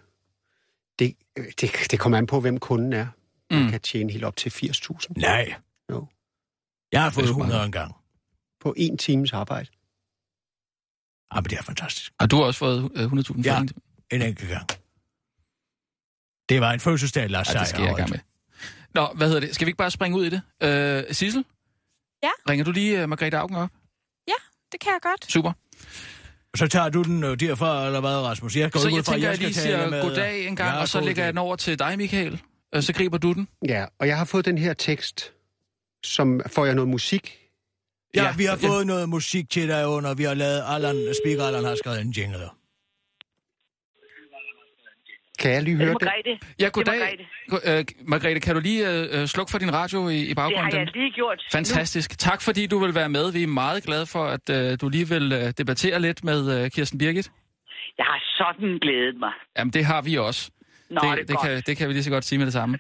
[SPEAKER 3] det, det, det kommer an på, hvem kunden er. Man
[SPEAKER 4] Mm.
[SPEAKER 3] kan tjene helt op til 80.000
[SPEAKER 5] Nej. Jeg har fået
[SPEAKER 4] er sgu
[SPEAKER 5] 100
[SPEAKER 4] meget.
[SPEAKER 5] en gang.
[SPEAKER 3] på en times arbejde.
[SPEAKER 5] Ah, men det er fantastisk.
[SPEAKER 4] Og du har også fået øh, 100.000 for
[SPEAKER 5] Ja.
[SPEAKER 4] en-
[SPEAKER 5] En enkelt gang. Det var en fødselsdag, Lars
[SPEAKER 4] Ej, det skal jeg gang med. Nå, hvad hedder det? Skal vi ikke bare springe ud i det? Øh, Sissel?
[SPEAKER 6] Ja?
[SPEAKER 4] Ringer du lige uh, Margrethe Augen op?
[SPEAKER 6] Det kan jeg godt.
[SPEAKER 4] Super.
[SPEAKER 5] Så tager du den øh, derfra, eller hvad, Rasmus? Jeg går
[SPEAKER 4] Så
[SPEAKER 5] ud
[SPEAKER 4] jeg
[SPEAKER 5] fra, at
[SPEAKER 4] tænker, jeg
[SPEAKER 5] skal
[SPEAKER 4] lige siger
[SPEAKER 5] med-
[SPEAKER 4] goddag en gang,
[SPEAKER 5] Ja,
[SPEAKER 4] og så lægger jeg den over til dig, Michael. Øh, Så griber du den.
[SPEAKER 3] Ja, og jeg har fået den her tekst, som får jeg noget musik.
[SPEAKER 5] Ja,
[SPEAKER 4] Ja,
[SPEAKER 5] vi har
[SPEAKER 4] ja.
[SPEAKER 5] fået noget musik til dig under. Vi har lavet, Allan, speaker Allan har skrevet en jingle.
[SPEAKER 3] Kan jeg lige høre det?
[SPEAKER 12] Margrethe.
[SPEAKER 4] Ja, goddag.
[SPEAKER 12] Margrethe.
[SPEAKER 4] Go- øh, Margrethe, kan du lige øh, øh, slukke for din radio i, i
[SPEAKER 12] Det
[SPEAKER 4] baggrunden?
[SPEAKER 12] har jeg lige gjort.
[SPEAKER 4] Fantastisk. Tak fordi du vil være med. Vi er meget glade for, at øh, du lige vil øh, debattere lidt med øh, Kirsten Birgit.
[SPEAKER 12] Jeg har sådan glædet mig.
[SPEAKER 4] Jamen, det har vi også.
[SPEAKER 12] Nå,
[SPEAKER 4] det,
[SPEAKER 12] det, er
[SPEAKER 4] det,
[SPEAKER 12] godt.
[SPEAKER 4] kan, det kan vi lige så godt sige med det samme.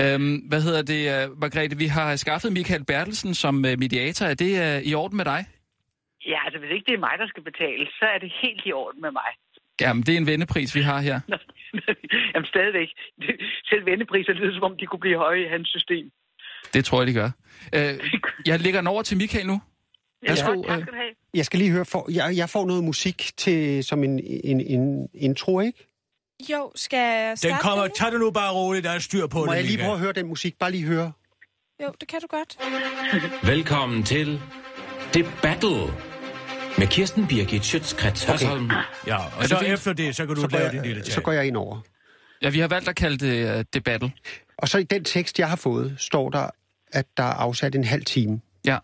[SPEAKER 4] Øhm, hvad hedder det, uh, Margrethe? Vi har skaffet Michael Bertelsen som uh, mediator. Er det uh, i orden med dig?
[SPEAKER 12] Ja, altså hvis ikke det er mig, der skal betale, så er det helt i orden med mig.
[SPEAKER 4] Jamen, det er en vendepris, vi har her. *laughs*
[SPEAKER 12] Jamen stadigvæk. Selv vendepriser lyder, som om de kunne blive høje i hans system.
[SPEAKER 4] Det tror jeg, de gør. Uh, *laughs* jeg lægger den over til Michael nu. Værsgo.
[SPEAKER 12] Ja, tak
[SPEAKER 4] øh.
[SPEAKER 12] skal du have.
[SPEAKER 3] Jeg skal lige høre, for, jeg, jeg får noget musik til som en, en, en intro, ikke?
[SPEAKER 6] Jo, skal jeg
[SPEAKER 5] Den kommer,
[SPEAKER 6] det?
[SPEAKER 5] tag det nu bare roligt, der er styr på
[SPEAKER 3] Må
[SPEAKER 5] det,
[SPEAKER 3] jeg lige prøve at høre den musik? Bare lige høre.
[SPEAKER 6] Jo, det kan du godt. *laughs*
[SPEAKER 2] Velkommen til The Battle med Kirsten Birgit Schøtzgrads Hørsholm.
[SPEAKER 5] Ja, og
[SPEAKER 4] det
[SPEAKER 5] så
[SPEAKER 4] fint?
[SPEAKER 5] efter det, så kan du
[SPEAKER 3] Så går,
[SPEAKER 5] lave din lille
[SPEAKER 3] jeg,
[SPEAKER 5] tale.
[SPEAKER 3] så går jeg ind over.
[SPEAKER 4] Ja, vi har valgt at kalde det uh, debattle.
[SPEAKER 3] Og så i den tekst, jeg har fået, står der, at der er afsat en halv time
[SPEAKER 4] Ja,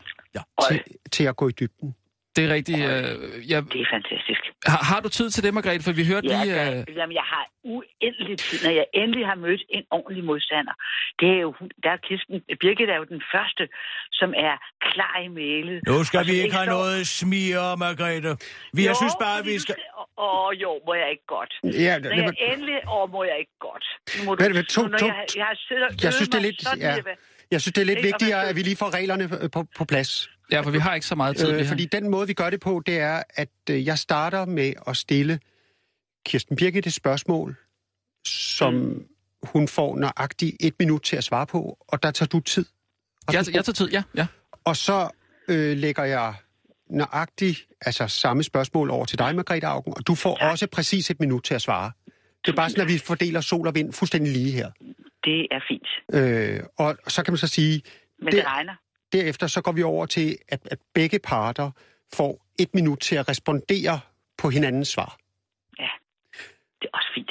[SPEAKER 3] til, til at gå i dybden.
[SPEAKER 4] Det er rigtigt. Uh, ja,
[SPEAKER 12] Det er fantastisk.
[SPEAKER 4] har, har du tid til det, Margrethe? For vi hørte
[SPEAKER 12] Ja,
[SPEAKER 4] lige... Uh,
[SPEAKER 12] jamen, jeg har uendelig tid, når jeg endelig har mødt en ordentlig modstander. Det er jo, der er Kirsten, Birgit er jo den første, som er klar i mailet.
[SPEAKER 5] Nu skal vi ikke have
[SPEAKER 12] står-
[SPEAKER 5] noget smiger, Margrethe. Vi, jeg
[SPEAKER 12] Jo,
[SPEAKER 5] synes bare, vi skal...
[SPEAKER 12] Åh, oh, jo, må jeg ikke godt.
[SPEAKER 3] Ja,
[SPEAKER 12] Når jeg endelig, åh, må jeg ikke godt. Nu må du,
[SPEAKER 3] vent, to-
[SPEAKER 12] når
[SPEAKER 3] to-
[SPEAKER 12] jeg, jeg har siddet og
[SPEAKER 3] Jeg synes, det er lidt-
[SPEAKER 12] sådan
[SPEAKER 3] ja. Jeg synes, det er lidt vigtigere,
[SPEAKER 12] man-
[SPEAKER 3] at vi lige får reglerne på, på plads.
[SPEAKER 4] Ja, for vi har ikke så meget tid.
[SPEAKER 3] Øh, fordi den måde, vi gør det på, det er, at øh, jeg starter med at stille Kirsten Birgit et spørgsmål, som
[SPEAKER 12] Mm.
[SPEAKER 3] hun får nøjagtigt et minut til at svare på, og der tager du tid. Og,
[SPEAKER 4] Jeg, jeg tager tid, ja. ja.
[SPEAKER 3] og så øh, lægger jeg nøjagtigt altså samme spørgsmål over til dig, Margrethe Augen, og du får også præcis et minut til at svare. Det er bare sådan, at vi fordeler sol og vind fuldstændig lige her.
[SPEAKER 12] Det er fint,
[SPEAKER 3] Øh, og så kan man så sige,
[SPEAKER 12] men
[SPEAKER 3] Det-
[SPEAKER 12] det, det regner.
[SPEAKER 3] Derefter så går vi over til, at, at begge parter får et minut til at respondere på hinandens svar.
[SPEAKER 12] Ja, det er også fint.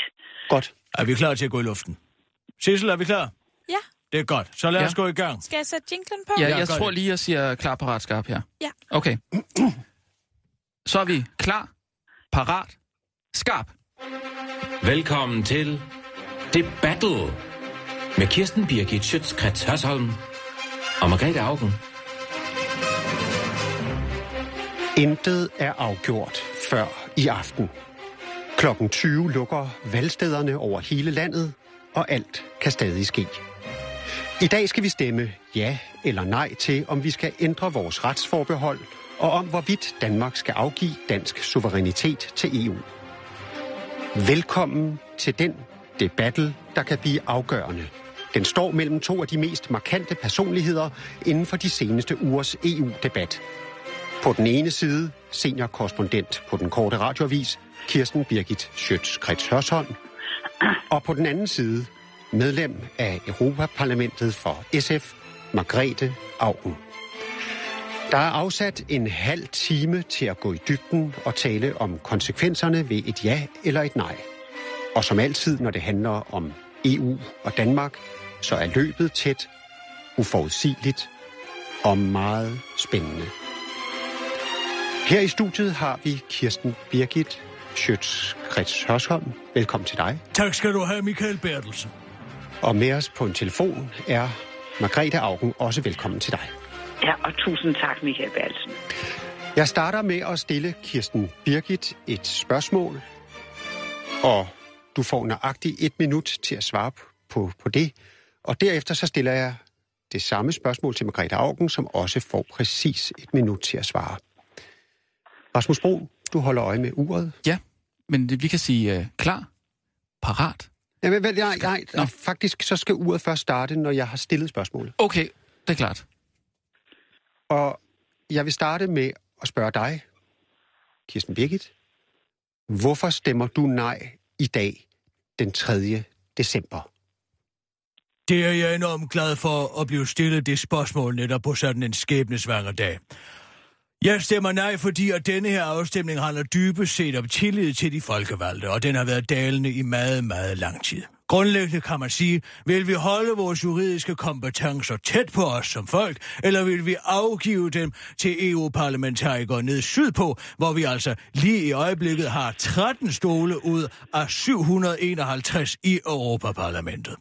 [SPEAKER 3] Godt.
[SPEAKER 5] Er vi klar til at gå i luften? Sissel, er vi klar?
[SPEAKER 6] Ja.
[SPEAKER 5] Det er godt. Så lad
[SPEAKER 4] Ja.
[SPEAKER 5] os gå i gang.
[SPEAKER 6] Skal jeg sætte jinglen på?
[SPEAKER 4] Ja, jeg
[SPEAKER 5] gør
[SPEAKER 4] tror
[SPEAKER 5] det.
[SPEAKER 4] lige, jeg siger klar, parat, skarp her.
[SPEAKER 6] Ja.
[SPEAKER 4] Okay. Så er vi klar, parat, skarp.
[SPEAKER 2] Velkommen til The Battle med Kirsten Birgit Schøtzgrads Hørsholm og Margrethe Augen.
[SPEAKER 3] Intet er afgjort før i aften. Klokken 20 lukker valgstederne over hele landet, og alt kan stadig ske. I dag skal vi stemme ja eller nej til, om vi skal ændre vores retsforbehold, og om hvorvidt Danmark skal afgive dansk suverænitet til EU. Velkommen til den debattel, der kan blive afgørende. Den står mellem to af de mest markante personligheder inden for de seneste ugers EU-debat. På den ene side seniorkorrespondent på den korte radioavis, Kirsten Birgit Schøtz-Krets Hørsholm. Og på den anden side medlem af Europaparlamentet for SF, Margrethe Augen. Der er afsat en halv time til at gå i dybden og tale om konsekvenserne ved et ja eller et nej. Og som altid, når det handler om EU og Danmark, så er løbet tæt, uforudsigeligt og meget spændende. Her i studiet har vi Kirsten Birgit Schøtz-Krets Hørsholm. Velkommen til dig.
[SPEAKER 5] Tak skal du have, Michael Bertelsen.
[SPEAKER 3] Og med os på en telefon er Margrethe Augen. Også velkommen til dig.
[SPEAKER 12] Ja, og tusind tak, Michael Bertelsen.
[SPEAKER 3] Jeg starter med at stille Kirsten Birgit et spørgsmål, og du får nøjagtigt et minut til at svare på, på det. Og derefter så stiller jeg det samme spørgsmål til Margrethe Augen, som også får præcis et minut til at svare. Rasmus Brun, du holder øje med uret.
[SPEAKER 4] Ja, men vi kan sige uh, klar, parat,
[SPEAKER 3] Jamen, vel, jeg, jeg, jeg, faktisk så skal uret først starte, når jeg har stillet spørgsmålet.
[SPEAKER 4] Okay, det er klart.
[SPEAKER 3] Og jeg vil starte med at spørge dig, Kirsten Birgit. Hvorfor stemmer du nej i dag, den 3. december?
[SPEAKER 5] Det er jeg enormt glad for at blive stillet det spørgsmål netop på sådan en skæbnesvanger dag. Jeg stemmer nej, fordi at denne her afstemning handler dybest set om tillid til de folkevalgte, og den har været dalende i meget, meget lang tid. Grundlæggende kan man sige, vil vi holde vores juridiske kompetencer tæt på os som folk, eller vil vi afgive dem til EU-parlamentarikere ned sydpå, hvor vi altså lige i øjeblikket har 13 stole ud af 751 i Europaparlamentet.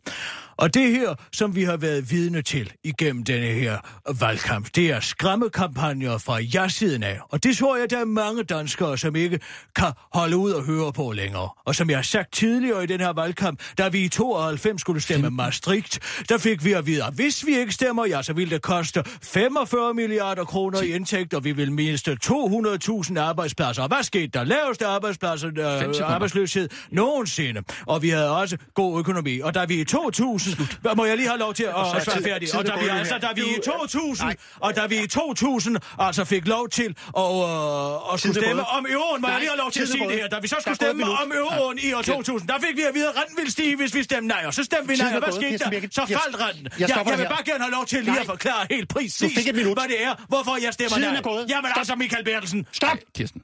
[SPEAKER 5] Og det her, som vi har været vidne til igennem denne her valgkamp, det er skræmmekampagner fra ja-siden af. Og det tror jeg, der er mange danskere, som ikke kan holde ud og høre på længere. Og som jeg har sagt tidligere i den her valgkamp, da vi i 92 skulle stemme Maastricht, der fik vi at vide, at hvis vi ikke stemmer, ja, så ville det koste 45 milliarder kroner i indtægt, og vi vil miste 200.000 arbejdspladser. Og hvad skete der? Laveste arbejdspladser, øh, arbejdsløshed nogensinde. Og vi havde også god økonomi. Og da vi i 2000 2000. Må jeg lige have lov til at
[SPEAKER 3] så er
[SPEAKER 5] færdig? Og da
[SPEAKER 3] er
[SPEAKER 5] vi, altså, da vi i
[SPEAKER 3] Du-
[SPEAKER 5] 2000,
[SPEAKER 3] Nej.
[SPEAKER 5] og da vi i 2000 altså fik lov til at, øh, at skulle stemme om euroen, må jeg lige have lov til at sige det her. Da vi så skulle stemme om euroen i år 2000, der fik vi at vide, at renten ville stige, hvis vi stemte nej. Og så stemte vi nej, og hvad skete der? Så faldt renten.
[SPEAKER 3] jeg
[SPEAKER 5] Ja, jeg vil bare gerne have lov til lige at forklare helt præcis, hvad det er, hvorfor jeg stemmer nej. Jamen altså, Michael Bertelsen.
[SPEAKER 3] Stop!
[SPEAKER 4] Kirsten.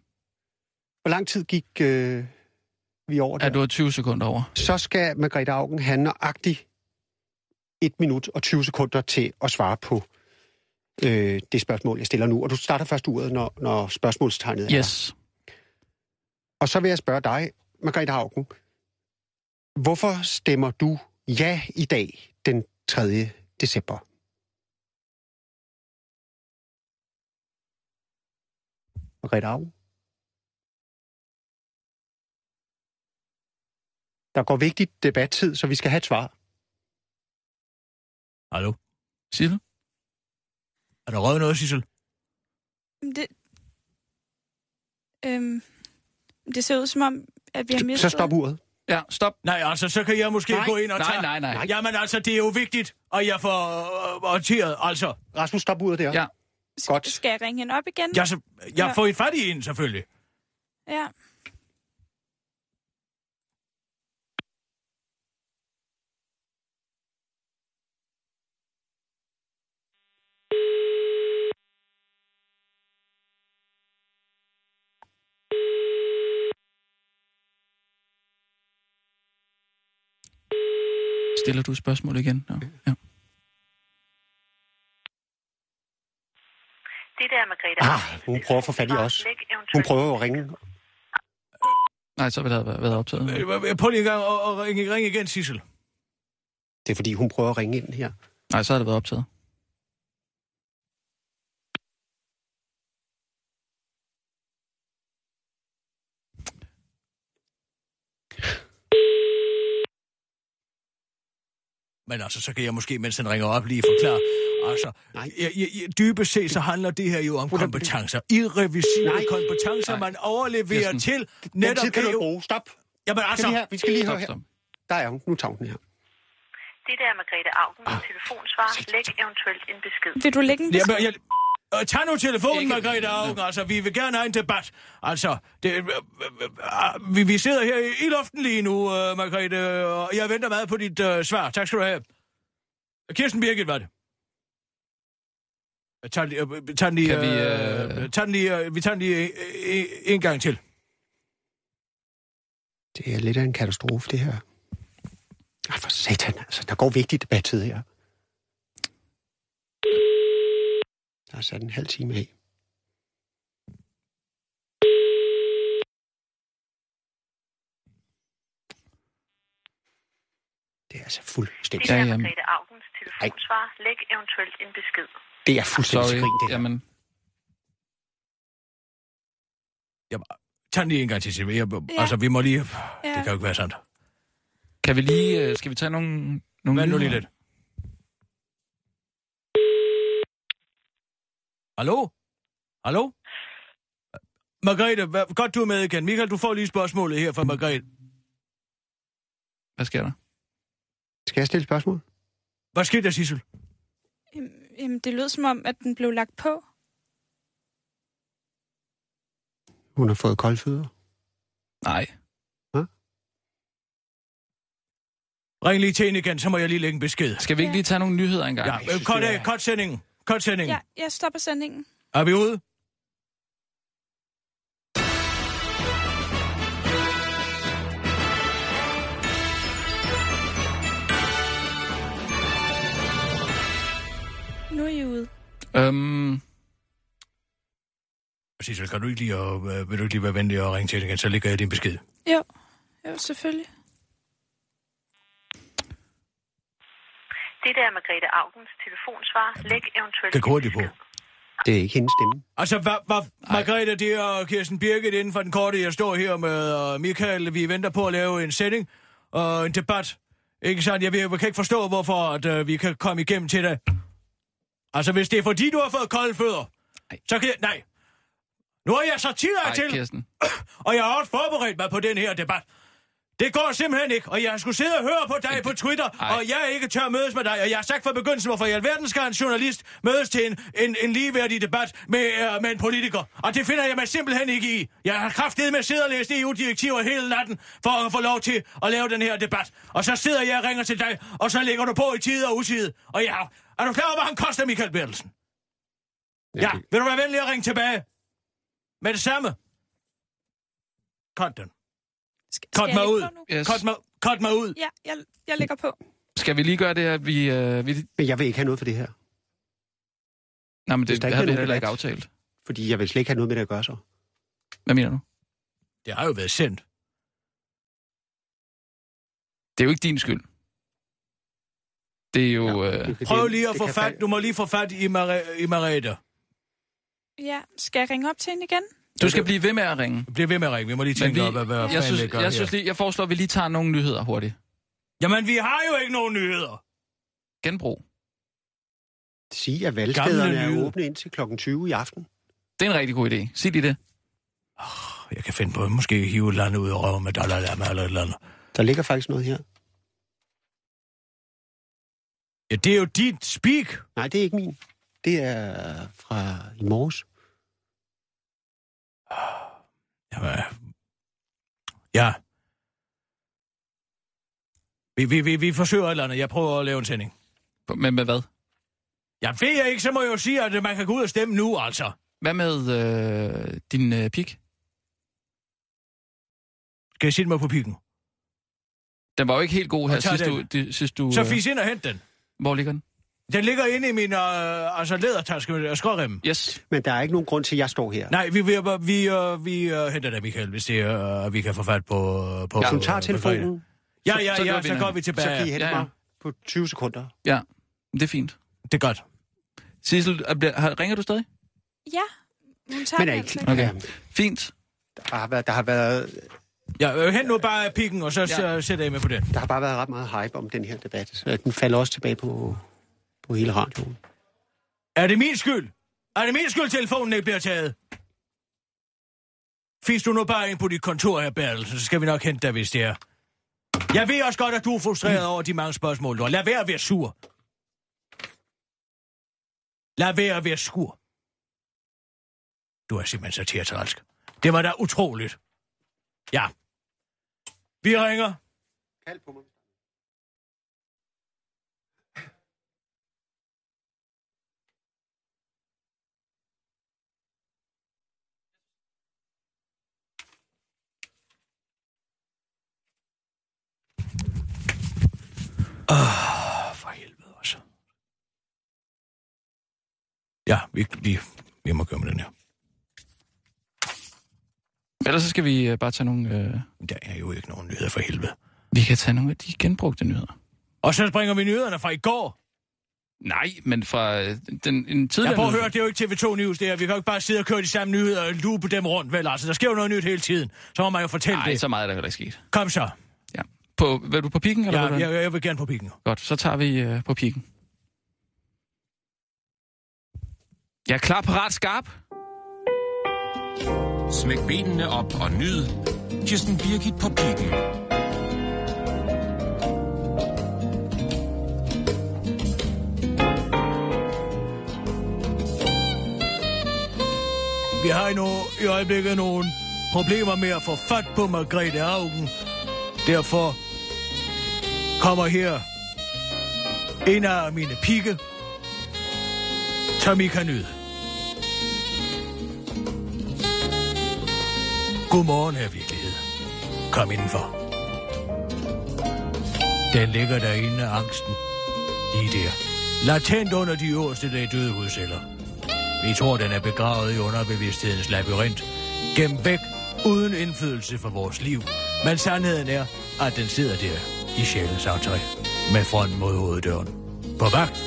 [SPEAKER 3] Hvor lang tid gik øh, vi over
[SPEAKER 4] Ja,
[SPEAKER 3] der?
[SPEAKER 4] du har 20 sekunder over.
[SPEAKER 3] Så skal Margrethe Augen have nøjagtigt 1 minut og 20 sekunder til at svare på øh, det spørgsmål, jeg stiller nu. Og du starter først uret, når, når spørgsmålstegnet er
[SPEAKER 4] Yes.
[SPEAKER 3] Og så vil jeg spørge dig, Margrethe Augen. Hvorfor stemmer du ja i dag, den 3. december? Margrethe Augen? Der går vigtigt debattid, så vi skal have et svar.
[SPEAKER 5] Hallo?
[SPEAKER 4] Sissel?
[SPEAKER 5] Er der røget noget, Sissel?
[SPEAKER 6] Det, øhm, det ser ud som om, at vi har mistet...
[SPEAKER 3] Så stop uret.
[SPEAKER 4] Ja, stop.
[SPEAKER 5] Nej, altså, så kan jeg måske
[SPEAKER 3] Nej,
[SPEAKER 5] gå ind og
[SPEAKER 4] nej,
[SPEAKER 5] tage...
[SPEAKER 4] nej, nej.
[SPEAKER 5] Jamen altså, det er jo vigtigt, at jeg får øh, orienteret, altså.
[SPEAKER 3] Rasmus, stop uret der.
[SPEAKER 4] Ja.
[SPEAKER 3] Godt.
[SPEAKER 6] Skal jeg ringe hende op igen?
[SPEAKER 5] Jeg, så, jeg
[SPEAKER 6] Ja.
[SPEAKER 5] får et fat i en, selvfølgelig.
[SPEAKER 6] Ja.
[SPEAKER 4] Stiller du spørgsmål igen? Ja. ja.
[SPEAKER 13] Det der er Margrethe
[SPEAKER 3] Ah, hun prøver at få fat i os. Hun prøver at ringe.
[SPEAKER 4] Nej, så vil der have været optaget.
[SPEAKER 5] Øh, Prøv lige en gang at, at ringe, ringe igen, Sissel.
[SPEAKER 3] Det er fordi, hun prøver at ringe ind her.
[SPEAKER 4] Nej, så har det været optaget.
[SPEAKER 5] Men altså, så kan jeg måske, mens han ringer op, lige forklare. Altså,
[SPEAKER 3] Nej.
[SPEAKER 5] jeg, jeg, jeg, dybest set så handler det her jo om kompetencer. Irreversible
[SPEAKER 3] Nej.
[SPEAKER 5] kompetencer,
[SPEAKER 4] Nej.
[SPEAKER 5] man overleverer
[SPEAKER 4] Kirsten.
[SPEAKER 5] til
[SPEAKER 3] Den
[SPEAKER 5] netop
[SPEAKER 3] tid kan du bruge. Stop.
[SPEAKER 5] Jamen altså,
[SPEAKER 3] vi, her? vi skal lige høre
[SPEAKER 4] Stop,
[SPEAKER 3] her. Der er hun. Nu tager hun den her.
[SPEAKER 13] Det der er Margrethe Augen
[SPEAKER 3] Ah.
[SPEAKER 13] telefonsvar. Læg eventuelt en besked.
[SPEAKER 6] Vil du lægge en
[SPEAKER 5] Jamen,
[SPEAKER 6] besked?
[SPEAKER 5] jeg, øh, tag nu telefonen,
[SPEAKER 4] Ikke-
[SPEAKER 5] Margrethe Augen. Altså, vi vil gerne have en debat. Altså, det, øh, øh, øh, vi, vi sidder her i, i luften lige nu, øh, Margrethe, og jeg venter meget på dit øh, svar. Tak skal du have. Kirsten Birgit, var det? Tag, øh, tag den lige,
[SPEAKER 4] Kan vi,
[SPEAKER 5] øh, tag den lige, øh, vi tager den lige øh, en gang til.
[SPEAKER 3] Det er lidt af en katastrofe, det her. Ej, for satan, altså. Der går vigtig debattid her. Der er sat en halv time af. Det er altså fuldstændig,
[SPEAKER 13] Det er
[SPEAKER 4] jamen.
[SPEAKER 13] Margrethe Augens telefonsvar. Læg eventuelt en besked.
[SPEAKER 3] det er fuldstændig
[SPEAKER 4] Sorry.
[SPEAKER 3] skrin, det her.
[SPEAKER 4] Jamen,
[SPEAKER 5] Tag den lige en gang til, Silvia.
[SPEAKER 6] Ja.
[SPEAKER 5] Altså, vi må lige... Det
[SPEAKER 6] Ja.
[SPEAKER 5] kan jo ikke være sandt.
[SPEAKER 4] kan vi lige... øh, Skal vi tage nogle... nogle
[SPEAKER 5] Vent nu lige lidt. Hallo? Hallo? Margrethe, hvad, godt du er med igen. Michael, du får lige spørgsmålet her fra Margrethe.
[SPEAKER 4] Hvad sker der?
[SPEAKER 3] Skal jeg stille spørgsmål?
[SPEAKER 5] Hvad skete der, Sissel?
[SPEAKER 6] Jamen, det lød som om, at den blev lagt på.
[SPEAKER 3] Hun har fået koldfødder.
[SPEAKER 4] Nej.
[SPEAKER 5] Ring lige til hende igen, så må jeg lige lægge en besked.
[SPEAKER 4] Skal vi ikke lige tage nogle nyheder engang?
[SPEAKER 5] Ja, øh, kort af, kort sendingen. Kort sendingen.
[SPEAKER 6] Ja, jeg stopper sendingen.
[SPEAKER 5] Er vi ude?
[SPEAKER 6] Nu er I ude.
[SPEAKER 4] Øhm,
[SPEAKER 5] Sissel, kan du ikke lige, øh, vil du ikke lige være venlig og ringe til hende igen, så lægger jeg din besked.
[SPEAKER 6] Jo, jo, selvfølgelig.
[SPEAKER 13] Det der er Margrethe Augens telefonsvar. Læg eventuelt...
[SPEAKER 5] Læg hurtigt på.
[SPEAKER 3] Det er ikke hendes stemme.
[SPEAKER 5] Altså, hvad, hvad, Margrethe, det er Kirsten Birgit inden for den korte, jeg står her med Michael. Vi venter på at lave en sending og en debat. Ikke sandt? Jeg, jeg kan ikke forstå, hvorfor at, uh, vi kan komme igennem til det. Altså, hvis det er fordi, du har fået kolde fødder,
[SPEAKER 4] Ej.
[SPEAKER 5] så kan jeg... Nej. Nu har jeg så tid
[SPEAKER 4] ej,
[SPEAKER 5] til,
[SPEAKER 4] Kirsten. *coughs*
[SPEAKER 5] og jeg har også forberedt mig på den her debat. Det går simpelthen ikke, og jeg skulle sidde og høre på dig på Twitter,
[SPEAKER 4] Ej.
[SPEAKER 5] og jeg ikke tør mødes med dig, og jeg har sagt fra begyndelsen, hvorfor i alverden skal en journalist mødes til en, en, en ligeværdig debat med, uh, med en politiker. Og det finder jeg mig simpelthen ikke i. Jeg har kraftedet med at sidde og læse EU-direktiver hele natten, for at få lov til at lave den her debat. Og så sidder jeg og ringer til dig, og så lægger du på i tide og utide. Og ja, er du klar over, hvad han koster, Michael Bertelsen? Ja, vil du være venlig at ringe tilbage? Med det samme. Den.
[SPEAKER 6] Skal,
[SPEAKER 5] Cut
[SPEAKER 6] skal
[SPEAKER 5] mig
[SPEAKER 6] jeg
[SPEAKER 5] ud.
[SPEAKER 4] Yes.
[SPEAKER 5] Cut mig, cut mig ud.
[SPEAKER 6] Ja, jeg, jeg lægger på.
[SPEAKER 4] Skal vi lige gøre det, at vi... Øh, vi
[SPEAKER 3] Men jeg vil ikke have noget for det her.
[SPEAKER 4] nej, men det, det
[SPEAKER 3] ikke
[SPEAKER 4] havde
[SPEAKER 3] er
[SPEAKER 4] vi heller ikke aftalt.
[SPEAKER 3] Fordi jeg vil slet ikke have noget med det at gøre så.
[SPEAKER 4] Hvad mener du?
[SPEAKER 5] Det har jo været sendt.
[SPEAKER 4] Det er jo ikke din skyld. Det er jo...
[SPEAKER 3] Ja,
[SPEAKER 4] Øh,
[SPEAKER 3] det-
[SPEAKER 5] Prøv lige at få fat. Du må lige få fat i, Mare, i Marete.
[SPEAKER 6] Ja, skal jeg ringe op til hende igen?
[SPEAKER 4] Du skal blive ved med at ringe.
[SPEAKER 5] Bliv ved med at ringe. Vi må lige tænke
[SPEAKER 4] vi,
[SPEAKER 5] op, hvad, hvad
[SPEAKER 4] jeg, synes,
[SPEAKER 5] gør
[SPEAKER 4] jeg,
[SPEAKER 5] her.
[SPEAKER 4] synes lige, jeg foreslår, at vi lige tager nogle nyheder hurtigt.
[SPEAKER 5] Jamen, vi har jo ikke nogen nyheder.
[SPEAKER 4] Genbrug.
[SPEAKER 3] Sige, at valgstederne er åbne indtil kl. 20 i aften.
[SPEAKER 4] Det er en rigtig god idé. Sig lige det.
[SPEAKER 5] Jeg kan finde på, at måske hive et eller andet ud og røve med Dalai Lama eller et eller andet.
[SPEAKER 3] Der ligger faktisk noget her.
[SPEAKER 5] Ja, det er jo dit speak.
[SPEAKER 3] Nej, det er ikke min. Det er fra i morges.
[SPEAKER 5] Jamen, ja. Vi, vi, vi, vi forsøger et eller andet. Jeg prøver at lave en sending.
[SPEAKER 4] Men med hvad?
[SPEAKER 5] Jeg ved jeg ikke, så må jeg jo sige, at man kan gå ud og stemme nu, altså.
[SPEAKER 4] Hvad med øh, din øh, pik?
[SPEAKER 5] Skal jeg sætte mig på pikken?
[SPEAKER 4] Den var jo ikke helt god her sidst du,
[SPEAKER 5] den.
[SPEAKER 4] de, sidst du...
[SPEAKER 5] Så
[SPEAKER 4] øh,
[SPEAKER 5] fis ind og hent den.
[SPEAKER 4] Hvor ligger den?
[SPEAKER 5] Den ligger inde i min øh, altså lædertaske og skråremmen.
[SPEAKER 4] Yes.
[SPEAKER 3] Men der er ikke nogen grund til, at jeg står her.
[SPEAKER 5] Nej, vi, vi, vi, øh, vi øh, henter det, Michael, hvis det er, øh, vi kan få fat på... på
[SPEAKER 3] Hvis du tager
[SPEAKER 5] på-
[SPEAKER 3] telefonen,
[SPEAKER 5] Ja, ja,
[SPEAKER 4] Så- så
[SPEAKER 5] ja, så
[SPEAKER 4] det.
[SPEAKER 5] går vi
[SPEAKER 3] så kan I
[SPEAKER 5] tilbage.
[SPEAKER 3] hente
[SPEAKER 4] Ja, ja.
[SPEAKER 3] mig på 20 sekunder.
[SPEAKER 4] Ja, det er fint.
[SPEAKER 5] Det er godt.
[SPEAKER 4] Sissel, er- ringer du stadig?
[SPEAKER 6] Ja, hun tager
[SPEAKER 3] Men er
[SPEAKER 6] altså
[SPEAKER 3] ikke...
[SPEAKER 6] ikke.
[SPEAKER 4] Okay. Fint.
[SPEAKER 3] Der har været, der har været,
[SPEAKER 5] Ja, øh, hent nu bare pikken, og så
[SPEAKER 4] Ja.
[SPEAKER 5] ja. sætter jeg med på den.
[SPEAKER 3] der har bare været ret meget hype om den her debat. Så den falder også tilbage på, på hele radioen.
[SPEAKER 5] Er det min skyld? Er det min skyld, telefonen ikke bliver taget? Fisk du nu bare ind på dit kontor her, Bertelsen, så skal vi nok hente dig, hvis det er. Jeg ved også godt, at du er frustreret over de mange spørgsmål, du har. Lad være at være sur. Lad være at være sur. Du er simpelthen så teatralsk. Det var da utroligt. Ja. Vi ringer.
[SPEAKER 3] Kald på mig.
[SPEAKER 5] Ah, for helvede også. Ja, vi, vi, vi må gøre med den her.
[SPEAKER 4] Ellers så skal vi øh, bare tage nogle... Øh,
[SPEAKER 5] Der er jo ikke nogen nyheder for helvede.
[SPEAKER 4] vi kan tage nogle af de genbrugte nyheder.
[SPEAKER 5] Og så springer vi nyhederne fra i går.
[SPEAKER 4] Nej, men fra øh, den, en tidligere...
[SPEAKER 5] Jeg prøver at høre, det er jo ikke TV2 News, det her. Vi kan jo ikke bare sidde og køre de samme nyheder og lupe dem rundt, vel? Altså, der sker jo noget nyt hele tiden. Så må man jo fortælle
[SPEAKER 4] Nej,
[SPEAKER 5] det.
[SPEAKER 4] så meget er der heller ikke sket.
[SPEAKER 5] Kom så
[SPEAKER 4] på, vil du på pikken? Eller
[SPEAKER 5] ja,
[SPEAKER 4] hvad?
[SPEAKER 5] Jeg, vil gerne på pikken.
[SPEAKER 4] Godt, så tager vi øh, på pikken. Jeg er klar, parat, skarp.
[SPEAKER 2] Smæk benene op og nyd. Kirsten Birgit på pikken.
[SPEAKER 5] Vi har endnu i øjeblikket nogle problemer med at få fat på Margrethe Augen. Derfor kommer her en af mine pigge, Tommy Kanyde. Godmorgen, her virkelighed. Kom indenfor. Den ligger derinde, angsten. Lige der. Latent under de øverste lag døde hudceller. Vi tror, den er begravet i underbevidsthedens labyrint. Gemt væk, uden indflydelse for vores liv. Men sandheden er, at den sidder der i sjælens aftræ. Med front mod hoveddøren. På vagt.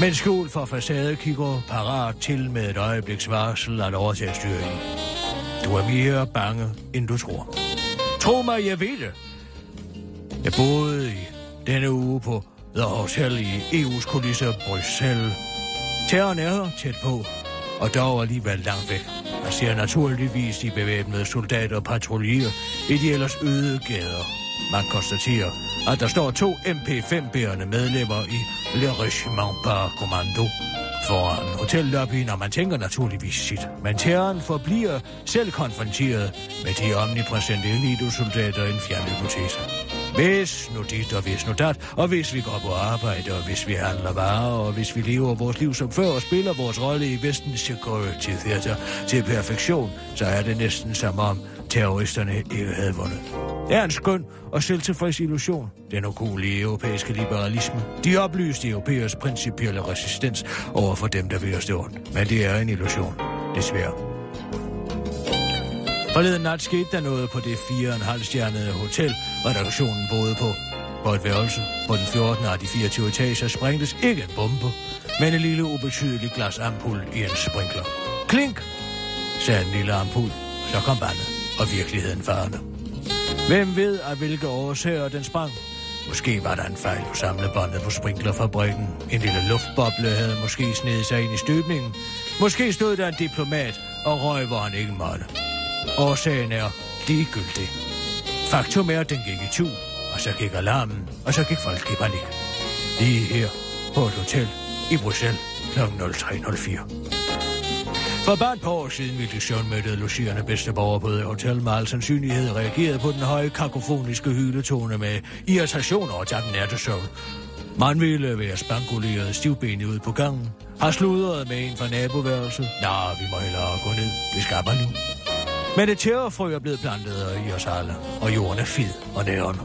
[SPEAKER 5] Men skjul for facadekigger, parat til med et øjebliks varsel at overtage styringen. Du er mere bange, end du tror. Tro mig, jeg ved det. Jeg boede i denne uge på The Hotel i EU's kulisser Bruxelles. Terroren er her tæt på, og dog alligevel langt væk. Man ser naturligvis de bevæbnede soldater patruljere i de ellers øde gader. Man konstaterer, at der står to MP5-bærende medlemmer i Le Regiment par Commando foran hotellobbyen, og man tænker naturligvis sit. Men terroren forbliver selv konfronteret med de omnipræsente elitesoldater en fjern hypotese. Hvis nu dit og hvis nu dat, og hvis vi går på arbejde, og hvis vi handler varer, og hvis vi lever vores liv som før og spiller vores rolle i Vestens Security Theater til perfektion, så er det næsten som om terroristerne ikke havde vundet. Det er en skøn og selvtilfreds illusion. Den ukulige europæiske liberalisme. De oplyste europæers principielle resistens over for dem, der vil os det ondt. Men det er en illusion. Desværre. Forleden nat skete der noget på det 4,5 stjernede hotel, redaktionen boede på. På et værelse på den 14. af de 24 etager sprængtes ikke en bombe, men en lille ubetydelig glas ampul i en sprinkler. Klink, sagde en lille ampul. Så kom vandet, og virkeligheden farne. Hvem ved af hvilke årsager den sprang? Måske var der en fejl på samlebåndet på sprinklerfabrikken. En lille luftboble havde måske snedet sig ind i støbningen. Måske stod der en diplomat og røg, hvor han ikke måtte. Årsagen er ligegyldig. Faktum er, at den gik i tu, og så gik alarmen, og så gik folk i panik. Lige her på et hotel i Bruxelles kl. 03.04. For bare et par år siden ville Sean mødte bedste bedsteborger på et hotel med al sandsynlighed reagerede på den høje kakofoniske hyletone med irritation over takken nattesøvn. Man ville være spankuleret stivbenet ud på gangen, har sludret med en fra naboværelset. Nå, vi må hellere gå ned. Det skaber nu. Men det terrorfrø er blevet plantet i os alle, og jorden er fed og nærende.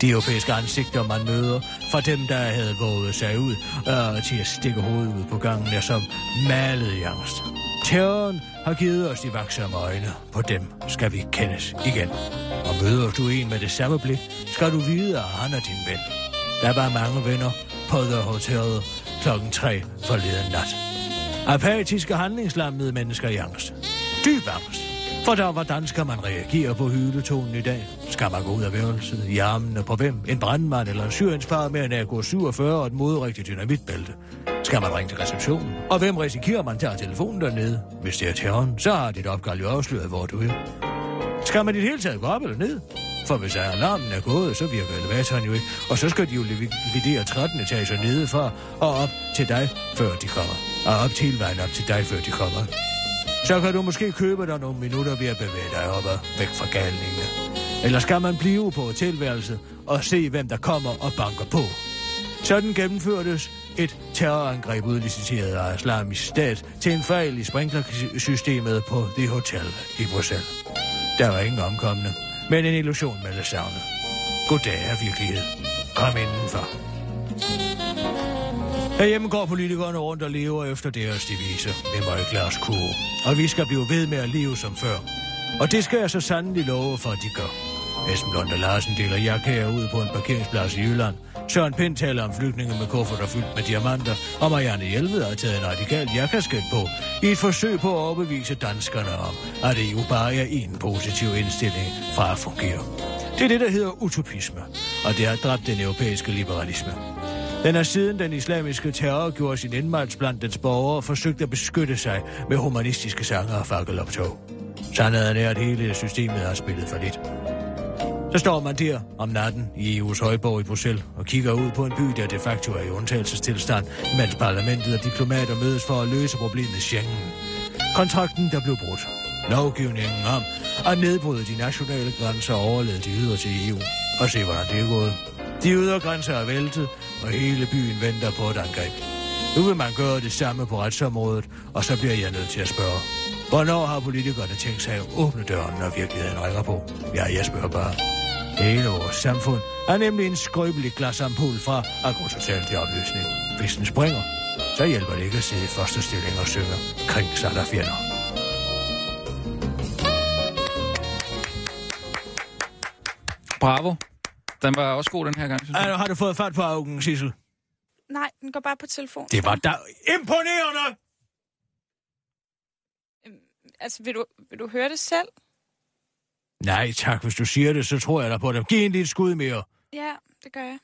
[SPEAKER 5] De europæiske ansigter, man møder, fra dem, der havde våget sig ud øh, til at stikke hovedet ud på gangen, er som malet i angst. Terroren har givet os de vaksomme øjne. På dem skal vi kendes igen. Og møder du en med det samme blik, skal du vide, at han er din ven. Der var mange venner på The Hotel klokken 3 forleden nat. Apatiske handlingslammede mennesker i angst. Dyb angst. For der, hvordan skal man reagere på hyletonen i dag? Skal man gå ud af værelset i armene på hvem? En brandmand eller en syrienspar med en AK-47 og et modrigtigt dynamitbælte? Skal man ringe til receptionen? Og hvem risikerer man tager telefonen dernede? Hvis det er terroren, så har dit opgave jo afsløret, hvor du er. Skal man i det hele taget gå op eller ned? For hvis alarmen er gået, så virker elevatoren jo ikke. Og så skal de jo likvidere 13 etager nedefra og op til dig, før de kommer. Og op til vejen op til dig, før de kommer. Så kan du måske købe dig nogle minutter ved at bevæge dig op og væk fra galningene. Eller skal man blive på hotelværelset og se, hvem der kommer og banker på? Sådan gennemførtes et terrorangreb udliciteret af islamisk stat til en fejl i sprinklersystemet på The Hotel i Bruxelles. Der var ingen omkomne, men en illusion med savnet. Goddag er virkelighed. Kom indenfor. Herhjemme går politikerne rundt og lever efter deres devise. Vi må ikke lade os kue. Og vi skal blive ved med at leve som før. Og det skal jeg så sandelig love for, at de gør. Esben Lunde Larsen deler jakker ud på en parkeringsplads i Jylland. Søren Pind taler om flygtninge med kufferter fyldt med diamanter, og Marianne Hjelved har taget en radikal jakkasket på, i et forsøg på at overbevise danskerne om, at det jo bare er en positiv indstilling fra at fungere. Det er det, der hedder utopisme, og det har dræbt den europæiske liberalisme. Den har siden den islamiske terror gjorde sin indmarch blandt dens borgere forsøgt at beskytte sig med humanistiske sanger og fakkeloptog. Sandheden er, at hele systemet har spillet for lidt. Så står man der om natten i EU's højborg i Bruxelles og kigger ud på en by, der de facto er i undtagelsestilstand, mens parlamentet og diplomater mødes for at løse problemet Schengen. Kontrakten, der blev brudt. Lovgivningen om at nedbryde de nationale grænser og overlade de ydre til EU. Og se, hvordan det er gået. De ydre grænser er væltet, og hele byen venter på et angreb. Nu vil man gøre det samme på retsområdet, og så bliver jeg nødt til at spørge. Hvornår har politikerne tænkt sig at åbne døren, når virkeligheden ringer på? Ja, jeg spørger bare. Hele vores samfund er nemlig en skrøbelig glasampul fra at i opløsning. Hvis den springer, så hjælper det ikke at sidde i første stilling og synge kring sig der fjender.
[SPEAKER 4] Bravo. Den var også god den her gang, synes jeg.
[SPEAKER 5] Har du fået fat på augen, Sissel?
[SPEAKER 6] Nej, den går bare på telefon.
[SPEAKER 5] Det var da imponerende!
[SPEAKER 6] Altså, vil du, vil du høre det selv?
[SPEAKER 5] Nej tak, hvis du siger det, så tror jeg da på det. Giv en lille skud mere.
[SPEAKER 6] Ja, det gør jeg.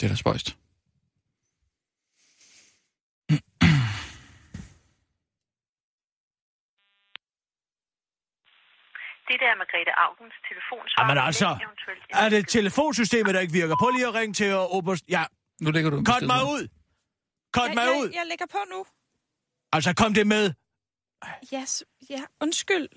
[SPEAKER 4] Det er da spøjst.
[SPEAKER 13] Det der er Margrethe Augens telefonsvar.
[SPEAKER 5] Jamen altså, er det telefonsystemet, der ikke virker? Prøv lige at ringe til Oberst... Ja,
[SPEAKER 4] Nu lægger du besked
[SPEAKER 5] mig ud! Cut
[SPEAKER 6] jeg,
[SPEAKER 5] mig
[SPEAKER 6] jeg,
[SPEAKER 5] ud!
[SPEAKER 6] jeg lægger på nu.
[SPEAKER 5] Altså, kom det med.
[SPEAKER 6] Ja, s- ja undskyld.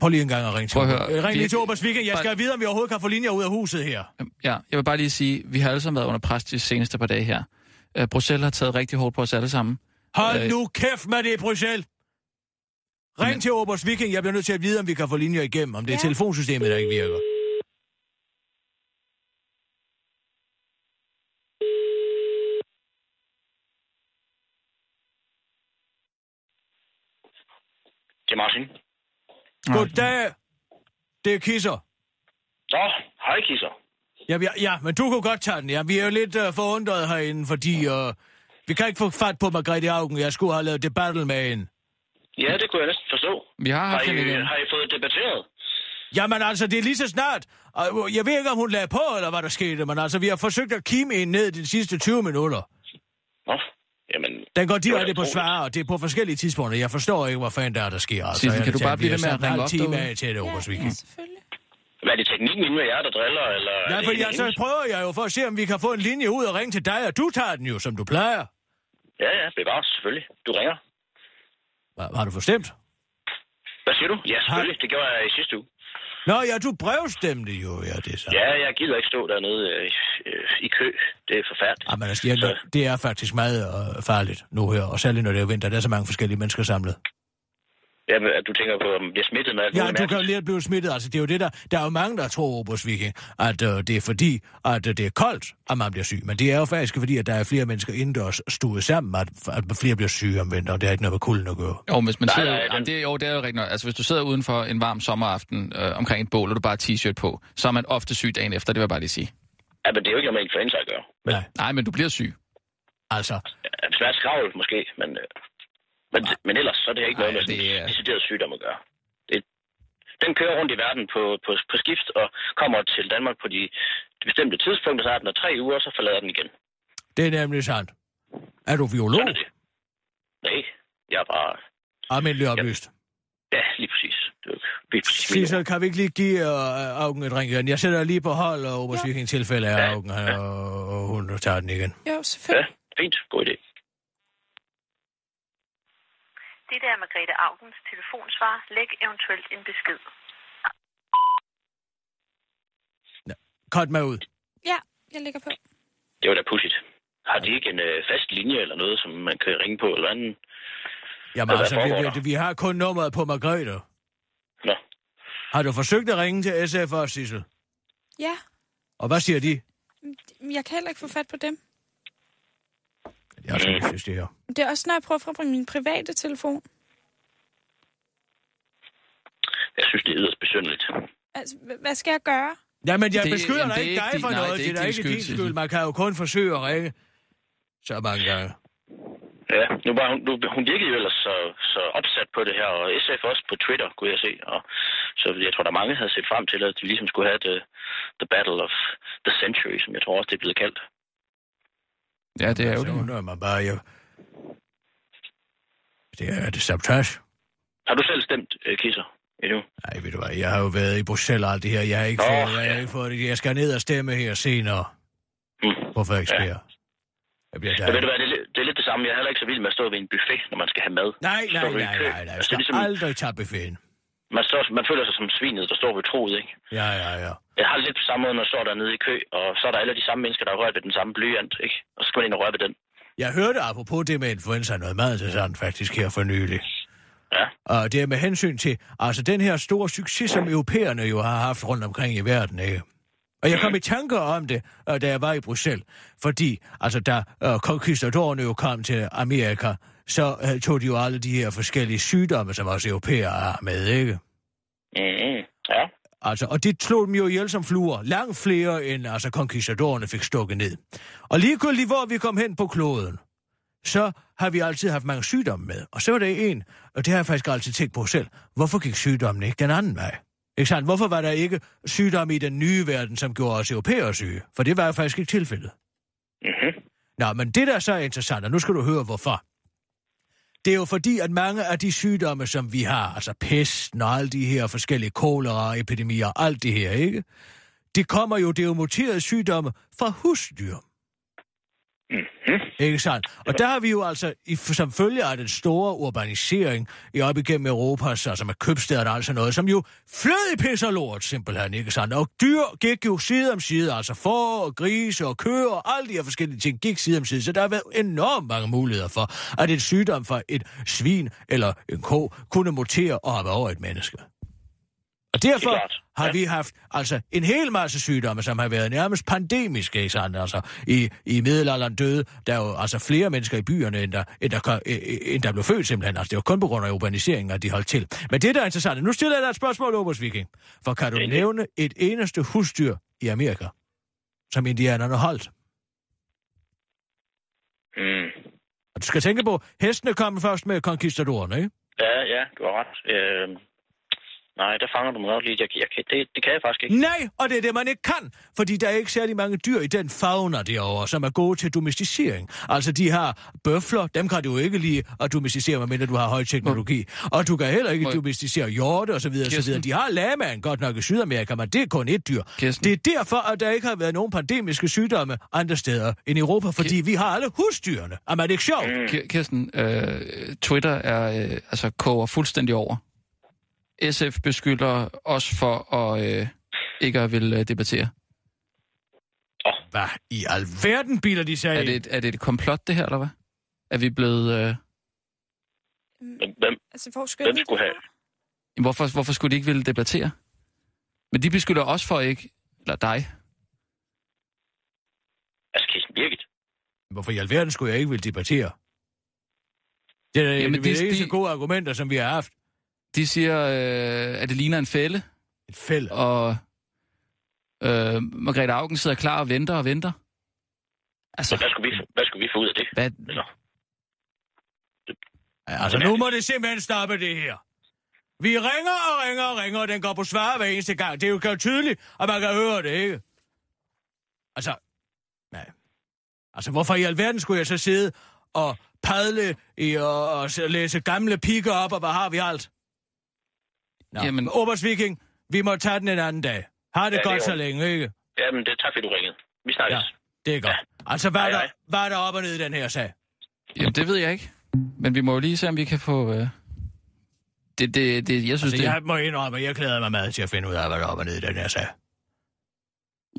[SPEAKER 5] Prøv lige en gang at ringe til
[SPEAKER 4] Prøv at høre.
[SPEAKER 5] Ring lige
[SPEAKER 4] Vi-
[SPEAKER 5] til Oberst Weekend. Jeg skal
[SPEAKER 4] Bare-
[SPEAKER 5] vide, om vi overhovedet kan få linjer ud af huset her.
[SPEAKER 4] Ja, jeg vil bare lige sige, vi har alle sammen været under pres de seneste par dage her. Uh, Bruxelles har taget rigtig hårdt på os alle sammen.
[SPEAKER 5] Hold
[SPEAKER 4] Øh,
[SPEAKER 5] nu kæft med det, Bruxelles! Ring
[SPEAKER 4] Men-
[SPEAKER 5] til Oberst Viking. Jeg bliver nødt til at vide, om vi kan få linjer igennem. Om det er
[SPEAKER 6] Ja.
[SPEAKER 5] telefonsystemet, der ikke virker.
[SPEAKER 14] Det er Martin.
[SPEAKER 5] Goddag! Det er Kisser.
[SPEAKER 14] Nå, hej Kisser.
[SPEAKER 5] Ja, ja, ja, men du kunne godt tage den. Ja, vi er jo lidt uh, forundret herinde, fordi uh, vi kan ikke få fat på Margrethe Augen. Jeg skulle have lavet debattel med hende.
[SPEAKER 14] Ja, det kunne jeg næsten forstå.
[SPEAKER 4] Vi har
[SPEAKER 14] Har
[SPEAKER 4] haft
[SPEAKER 14] I,
[SPEAKER 4] hende igen.
[SPEAKER 14] har I fået debatteret?
[SPEAKER 5] Jamen altså, det er lige så snart. Og Jeg ved ikke, om hun lagde på, eller hvad der skete, men altså, vi har forsøgt at kime hende ned de sidste 20 minutter.
[SPEAKER 14] Nå, jamen...
[SPEAKER 5] Den går direkte på svar, og det er på forskellige tidspunkter. Jeg forstår ikke, hvad fanden der er, der sker. Altså,
[SPEAKER 4] Sissel, kan du bare blive ved med
[SPEAKER 5] har
[SPEAKER 4] at ringe op derude?
[SPEAKER 5] til det,
[SPEAKER 6] Ja, ja, selvfølgelig.
[SPEAKER 14] Hvad er det teknikken inde med jer, der driller, eller... er
[SPEAKER 5] Nej,
[SPEAKER 14] en
[SPEAKER 5] jeg, så prøver jeg jo for at se, om vi kan få en linje ud og ringe til dig, og du tager den jo, som du plejer.
[SPEAKER 14] Ja, ja, bevares, selvfølgelig. Du ringer.
[SPEAKER 5] Har du forstemt?
[SPEAKER 14] Hvad siger du? Ja, selvfølgelig. Det gjorde jeg i sidste uge.
[SPEAKER 5] Nå ja, du brevstemte jo, ja, det er så.
[SPEAKER 14] Ja, jeg gider ikke stå dernede øh, øh, i kø. Det er forfærdeligt.
[SPEAKER 5] Jamen, altså, jeg, det er faktisk meget øh, farligt nu her, og særligt når det er vinter. Der er så mange forskellige mennesker samlet.
[SPEAKER 14] Ja, men, du tænker på, om vi bliver smittet med alt
[SPEAKER 5] Ja, du kan jo lige blive smittet. Altså, det er jo det der... Der er jo mange, der tror, Obers Viking, at øh, det er fordi, at øh, det er koldt, at man bliver syg. Men det er jo faktisk fordi, at der er flere mennesker indendørs stuet sammen, at, at flere bliver syge om vinteren. Det har ikke noget med kulden at gøre.
[SPEAKER 4] Jo, hvis man
[SPEAKER 14] Nej,
[SPEAKER 4] sidder,
[SPEAKER 14] nej,
[SPEAKER 4] nej,
[SPEAKER 14] den-
[SPEAKER 4] det, er- jo, det er jo rigtigt. Altså, hvis du sidder uden for en varm sommeraften øh, omkring et bål, og du bare har t-shirt på, så er man ofte syg dagen efter, det vil jeg bare lige sige.
[SPEAKER 14] Ja, men det er jo ikke noget med influenza at gøre.
[SPEAKER 5] Nej,
[SPEAKER 4] Nej, men du bliver syg.
[SPEAKER 5] altså...
[SPEAKER 14] Ja, svært skravl måske, men, øh, men, men ellers så er det ikke noget
[SPEAKER 4] Ej,
[SPEAKER 14] med sådan
[SPEAKER 4] det er-
[SPEAKER 14] decideret sygdom at gøre. Det, den kører rundt i verden på, på, på skift og kommer til Danmark på de, de bestemte tidspunkter, så er den der tre uger, så forlader den igen.
[SPEAKER 5] Det er nemlig sandt. Er du biolog?
[SPEAKER 14] Sådan er det. Nej, jeg er bare...
[SPEAKER 5] Almindelig oplyst.
[SPEAKER 14] Ja, lige præcis. Det er jo ikke lige præcis
[SPEAKER 5] Sissel, kan vi ikke lige give uh, Augen et ring igen? Jeg sætter lige på hold, og Obers
[SPEAKER 6] Ja.
[SPEAKER 5] Tilfælde er Augen, og, og hun tager den igen.
[SPEAKER 14] Ja,
[SPEAKER 6] selvfølgelig.
[SPEAKER 14] fint. God idé.
[SPEAKER 13] Det der er Margrethe Augens telefonsvar. Læg eventuelt en besked.
[SPEAKER 5] Cut mig ud.
[SPEAKER 6] Ja, jeg lægger på.
[SPEAKER 14] Det var da pudsigt. Har de ikke en øh, fast linje eller noget, som man kan ringe på, eller anden?
[SPEAKER 5] Jamen altså, vi, vi, vi har kun nummeret på Margrethe.
[SPEAKER 14] Nå.
[SPEAKER 5] Har du forsøgt at ringe til SF også, Sissel?
[SPEAKER 6] Ja,
[SPEAKER 5] Og hvad siger de?
[SPEAKER 6] jeg kan heller ikke få fat på dem.
[SPEAKER 5] Jeg skal synes, det her.
[SPEAKER 6] Det er også, når jeg prøver fra min private telefon.
[SPEAKER 14] Jeg synes, det er yderst besynderligt.
[SPEAKER 6] Altså, h- hvad skal jeg gøre?
[SPEAKER 5] Jamen, jeg
[SPEAKER 4] Det-
[SPEAKER 5] beskylder
[SPEAKER 4] jamen,
[SPEAKER 5] dig ikke dig for
[SPEAKER 4] nej,
[SPEAKER 5] noget.
[SPEAKER 4] det er
[SPEAKER 5] Det er
[SPEAKER 4] ikke din skyld,
[SPEAKER 5] skyld. Man kan jo kun forsøge at ringe så mange gange.
[SPEAKER 14] Ja, nu var hun, nu, hun virkede jo ellers så, så opsat på det her, og SF også på Twitter, kunne jeg se. Og, så jeg tror, der mange havde set frem til, at de ligesom skulle have the, the Battle of the Century, som jeg tror også, det er blevet kaldt.
[SPEAKER 4] Ja, det er jo
[SPEAKER 5] Så
[SPEAKER 4] det.
[SPEAKER 5] undrer man bare, jo. Det er det sabotage.
[SPEAKER 14] Har du selv stemt, øh, Kisser, endnu?
[SPEAKER 5] Nej, ved du hvad, jeg har jo været i Bruxelles alt det her. Jeg har ikke,
[SPEAKER 14] Nå,
[SPEAKER 5] fået, jeg har
[SPEAKER 14] ja.
[SPEAKER 5] ikke fået det. Jeg skal ned og stemme her senere.
[SPEAKER 14] Mm.
[SPEAKER 5] på Frederiksberg. Ja. Jeg bliver
[SPEAKER 14] Ja, ved du hvad, det, er, lidt- det er lidt det samme. Jeg er heller ikke så vild med at stå ved en buffet, når man skal have mad.
[SPEAKER 5] Nej, nej, nej, nej, nej. Jeg
[SPEAKER 14] Altså,
[SPEAKER 5] skal
[SPEAKER 14] det er ligesom,
[SPEAKER 5] aldrig tage buffeten.
[SPEAKER 14] Man, står, man føler sig som svinet, der står ved troet, ikke?
[SPEAKER 5] Ja, ja, ja.
[SPEAKER 14] Jeg har lidt på samme måde, når jeg står dernede i kø, og så er der alle de samme mennesker, der har rørt ved den samme blyant, ikke? Og så skal man ind og røre ved den.
[SPEAKER 5] Jeg hørte apropos det med influenza noget meget interessant faktisk her for nylig.
[SPEAKER 14] Ja.
[SPEAKER 5] Og det er med hensyn til, altså den her store succes, som europæerne jo har haft rundt omkring i verden, ikke? Og jeg kom i tanker om det, øh, da jeg var i Bruxelles. Fordi, altså da uh, konkistadorerne jo kom til Amerika, så uh, tog de jo alle de her forskellige sygdomme, som også europæere har med, ikke?
[SPEAKER 14] Mm-hmm. Ja.
[SPEAKER 5] Altså, og det slog dem jo ihjel som fluer. Langt flere, end altså, konkistadorerne fik stukket ned. Og ligegyldigt, hvor vi kom hen på kloden, så har vi altid haft mange sygdomme med. Og så var der en, og det har jeg faktisk altid tænkt på selv. Hvorfor gik sygdommen ikke den anden vej? Ikke sandt? Hvorfor var der ikke sygdomme i den nye verden, som gjorde os europæere syge? For det var jo faktisk ikke tilfældet.
[SPEAKER 14] Mm-hmm.
[SPEAKER 5] Nå, men det der så er interessant, og nu skal du høre hvorfor. Det er jo fordi, at mange af de sygdomme, som vi har, altså pesten og alle de her forskellige kolera-epidemier, alt det her, ikke? Det kommer jo, det er jo muterede sygdomme fra husdyr.
[SPEAKER 14] Mm-hmm.
[SPEAKER 5] Ikke sandt? Og der har vi jo altså, i, som følge af den store urbanisering i op igennem Europa, altså med købsteder og alt sådan noget, som jo flød i pis og lort, simpelthen, ikke sandt? Og dyr gik jo side om side, altså får og grise og køer og alle de her forskellige ting gik side om side, så der har været enormt mange muligheder for, at en sygdom fra et svin eller en ko kunne mutere og hoppe over et menneske. Og derfor har vi haft altså en hel masse sygdomme, som har været nærmest pandemiske, ikke sandt? Altså, i, i middelalderen døde der er jo altså flere mennesker i byerne, end der, end der, øh, øh, end der blev født simpelthen. Altså, det var kun på grund af urbaniseringen, at de holdt til. Men det, der er interessant, nu stiller jeg dig et spørgsmål, Obers Viking. For kan du nævne et eneste husdyr i Amerika, som indianerne holdt?
[SPEAKER 14] Mm.
[SPEAKER 5] Og du skal tænke på, hestene kom først med konkistadorerne, ikke?
[SPEAKER 14] Ja, ja, du har ret. Øh, nej, der fanger du mig lige. Jeg, jeg, kan- det, det kan jeg faktisk ikke.
[SPEAKER 5] Nej, og det er det, man ikke kan. Fordi der er ikke særlig mange dyr i den fauna derovre, som er gode til domesticering. Altså, de har bøfler, dem kan du jo ikke lige at domesticere, medmindre du har høj teknologi. Og du kan heller ikke domesticere hjorte og så videre, og så videre. De har lamaen godt nok i Sydamerika, men det er kun et dyr. Det er derfor, at der ikke har været nogen pandemiske sygdomme andre steder end Europa, fordi vi har alle husdyrene. Jamen, er det ikke sjovt?
[SPEAKER 4] Ki- Kirsten, øh, Twitter er øh, altså koger fuldstændig over. SF beskylder os for at øh, ikke at vil øh, debattere.
[SPEAKER 5] Hvad i alverden biler de sig
[SPEAKER 4] Er det, et, er det et komplot, det her, eller hvad? Er vi blevet... Øh...
[SPEAKER 14] Hvem,
[SPEAKER 6] Altså, hvor skal
[SPEAKER 14] hvem skulle have...
[SPEAKER 4] Jamen, Hvorfor, hvorfor skulle de ikke ville debattere? Men de beskylder os for ikke... Eller dig.
[SPEAKER 14] Altså, Kirsten Birgit.
[SPEAKER 5] Hvorfor i alverden skulle jeg ikke vil debattere? Det er
[SPEAKER 4] Jamen,
[SPEAKER 5] Jamen,
[SPEAKER 4] de-
[SPEAKER 5] det er ikke
[SPEAKER 4] de-
[SPEAKER 5] så gode argumenter, som vi har haft.
[SPEAKER 4] De siger, øh, at det ligner en fælde.
[SPEAKER 5] Et fælde?
[SPEAKER 4] Og øh, Margrethe Augen sidder klar og venter og venter. Altså,
[SPEAKER 14] Hvad skulle vi, hvad skulle vi få ud af det?
[SPEAKER 4] Hvad?
[SPEAKER 14] Eller,
[SPEAKER 5] Altså, nu må det simpelthen stoppe det her. Vi ringer og ringer og ringer, og den går på svar hver eneste gang. Det er jo godt tydeligt, og man kan høre det, ikke? Altså, nej. Altså, hvorfor i alverden skulle jeg så sidde og padle i og, og læse gamle piker op, og hvad har vi alt? Nå,
[SPEAKER 4] Jamen-.
[SPEAKER 5] Obers Viking, vi må tage den en anden dag. Har det
[SPEAKER 14] Ja,
[SPEAKER 5] ja,
[SPEAKER 14] det
[SPEAKER 5] godt så længe, ikke?
[SPEAKER 14] jamen, det, tak fordi du ringede. Vi snakkes.
[SPEAKER 5] Ja, det er godt. Altså, hvad er,
[SPEAKER 14] Hej,
[SPEAKER 5] der,
[SPEAKER 14] hej.
[SPEAKER 5] hvad er der op og ned i den her sag?
[SPEAKER 4] jamen, det ved jeg ikke. Men vi må jo lige se, om vi kan få... Øh... Det, det, det, jeg synes,
[SPEAKER 5] Altså,
[SPEAKER 4] det...
[SPEAKER 5] jeg må indrømme, at jeg glæder mig meget til at finde ud af, hvad der er op og ned i den her sag.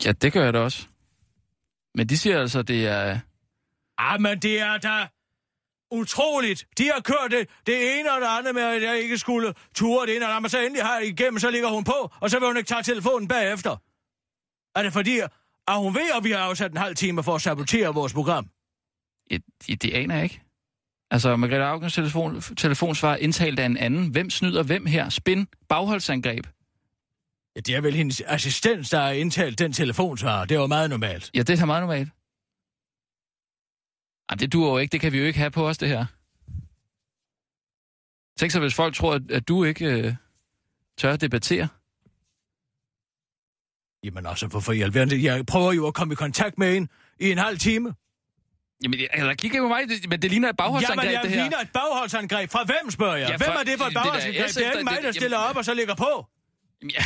[SPEAKER 4] Ja, det gør jeg da også. Men de siger altså, det er...
[SPEAKER 5] Ah, men det er da utroligt. De har kørt det, det ene og det andet med, at jeg ikke skulle ture det ene og det andet. Så endelig har jeg igennem, så ligger hun på, og så vil hun ikke tage telefonen bagefter. Er det fordi, at hun ved, at vi har afsat en halv time for at sabotere vores program?
[SPEAKER 4] Ja, det, det aner jeg ikke. Altså, Margrethe Augens telefon, telefonsvar indtalt af en anden. Hvem snyder hvem her? Spin, bagholdsangreb.
[SPEAKER 5] Ja, det er vel hendes assistent, der har indtalt den telefonsvar. Det var meget normalt.
[SPEAKER 4] Ja, det er meget normalt. Ej, det duer jo ikke. Det kan vi jo ikke have på os, det her. Tænk så, hvis folk tror, at, at du ikke øh, tør at debattere.
[SPEAKER 5] Jamen altså, hvorfor i alverden? Jeg prøver jo at komme i kontakt med hende i en halv time.
[SPEAKER 4] Jamen, altså, kigger på mig, det, men det ligner et bagholdsangreb,
[SPEAKER 5] Jamen,
[SPEAKER 4] det her.
[SPEAKER 5] ligner et bagholdsangreb. Fra hvem, spørger jeg?
[SPEAKER 4] Ja,
[SPEAKER 5] Ja, Hvem
[SPEAKER 4] fra-
[SPEAKER 5] er det for et
[SPEAKER 4] det er da
[SPEAKER 5] bagholdsangreb?
[SPEAKER 4] SF,
[SPEAKER 5] Det er
[SPEAKER 4] der-
[SPEAKER 5] ikke mig,
[SPEAKER 4] det-
[SPEAKER 5] der stiller
[SPEAKER 4] jamen-
[SPEAKER 5] op og så ligger på.
[SPEAKER 4] Jamen, ja,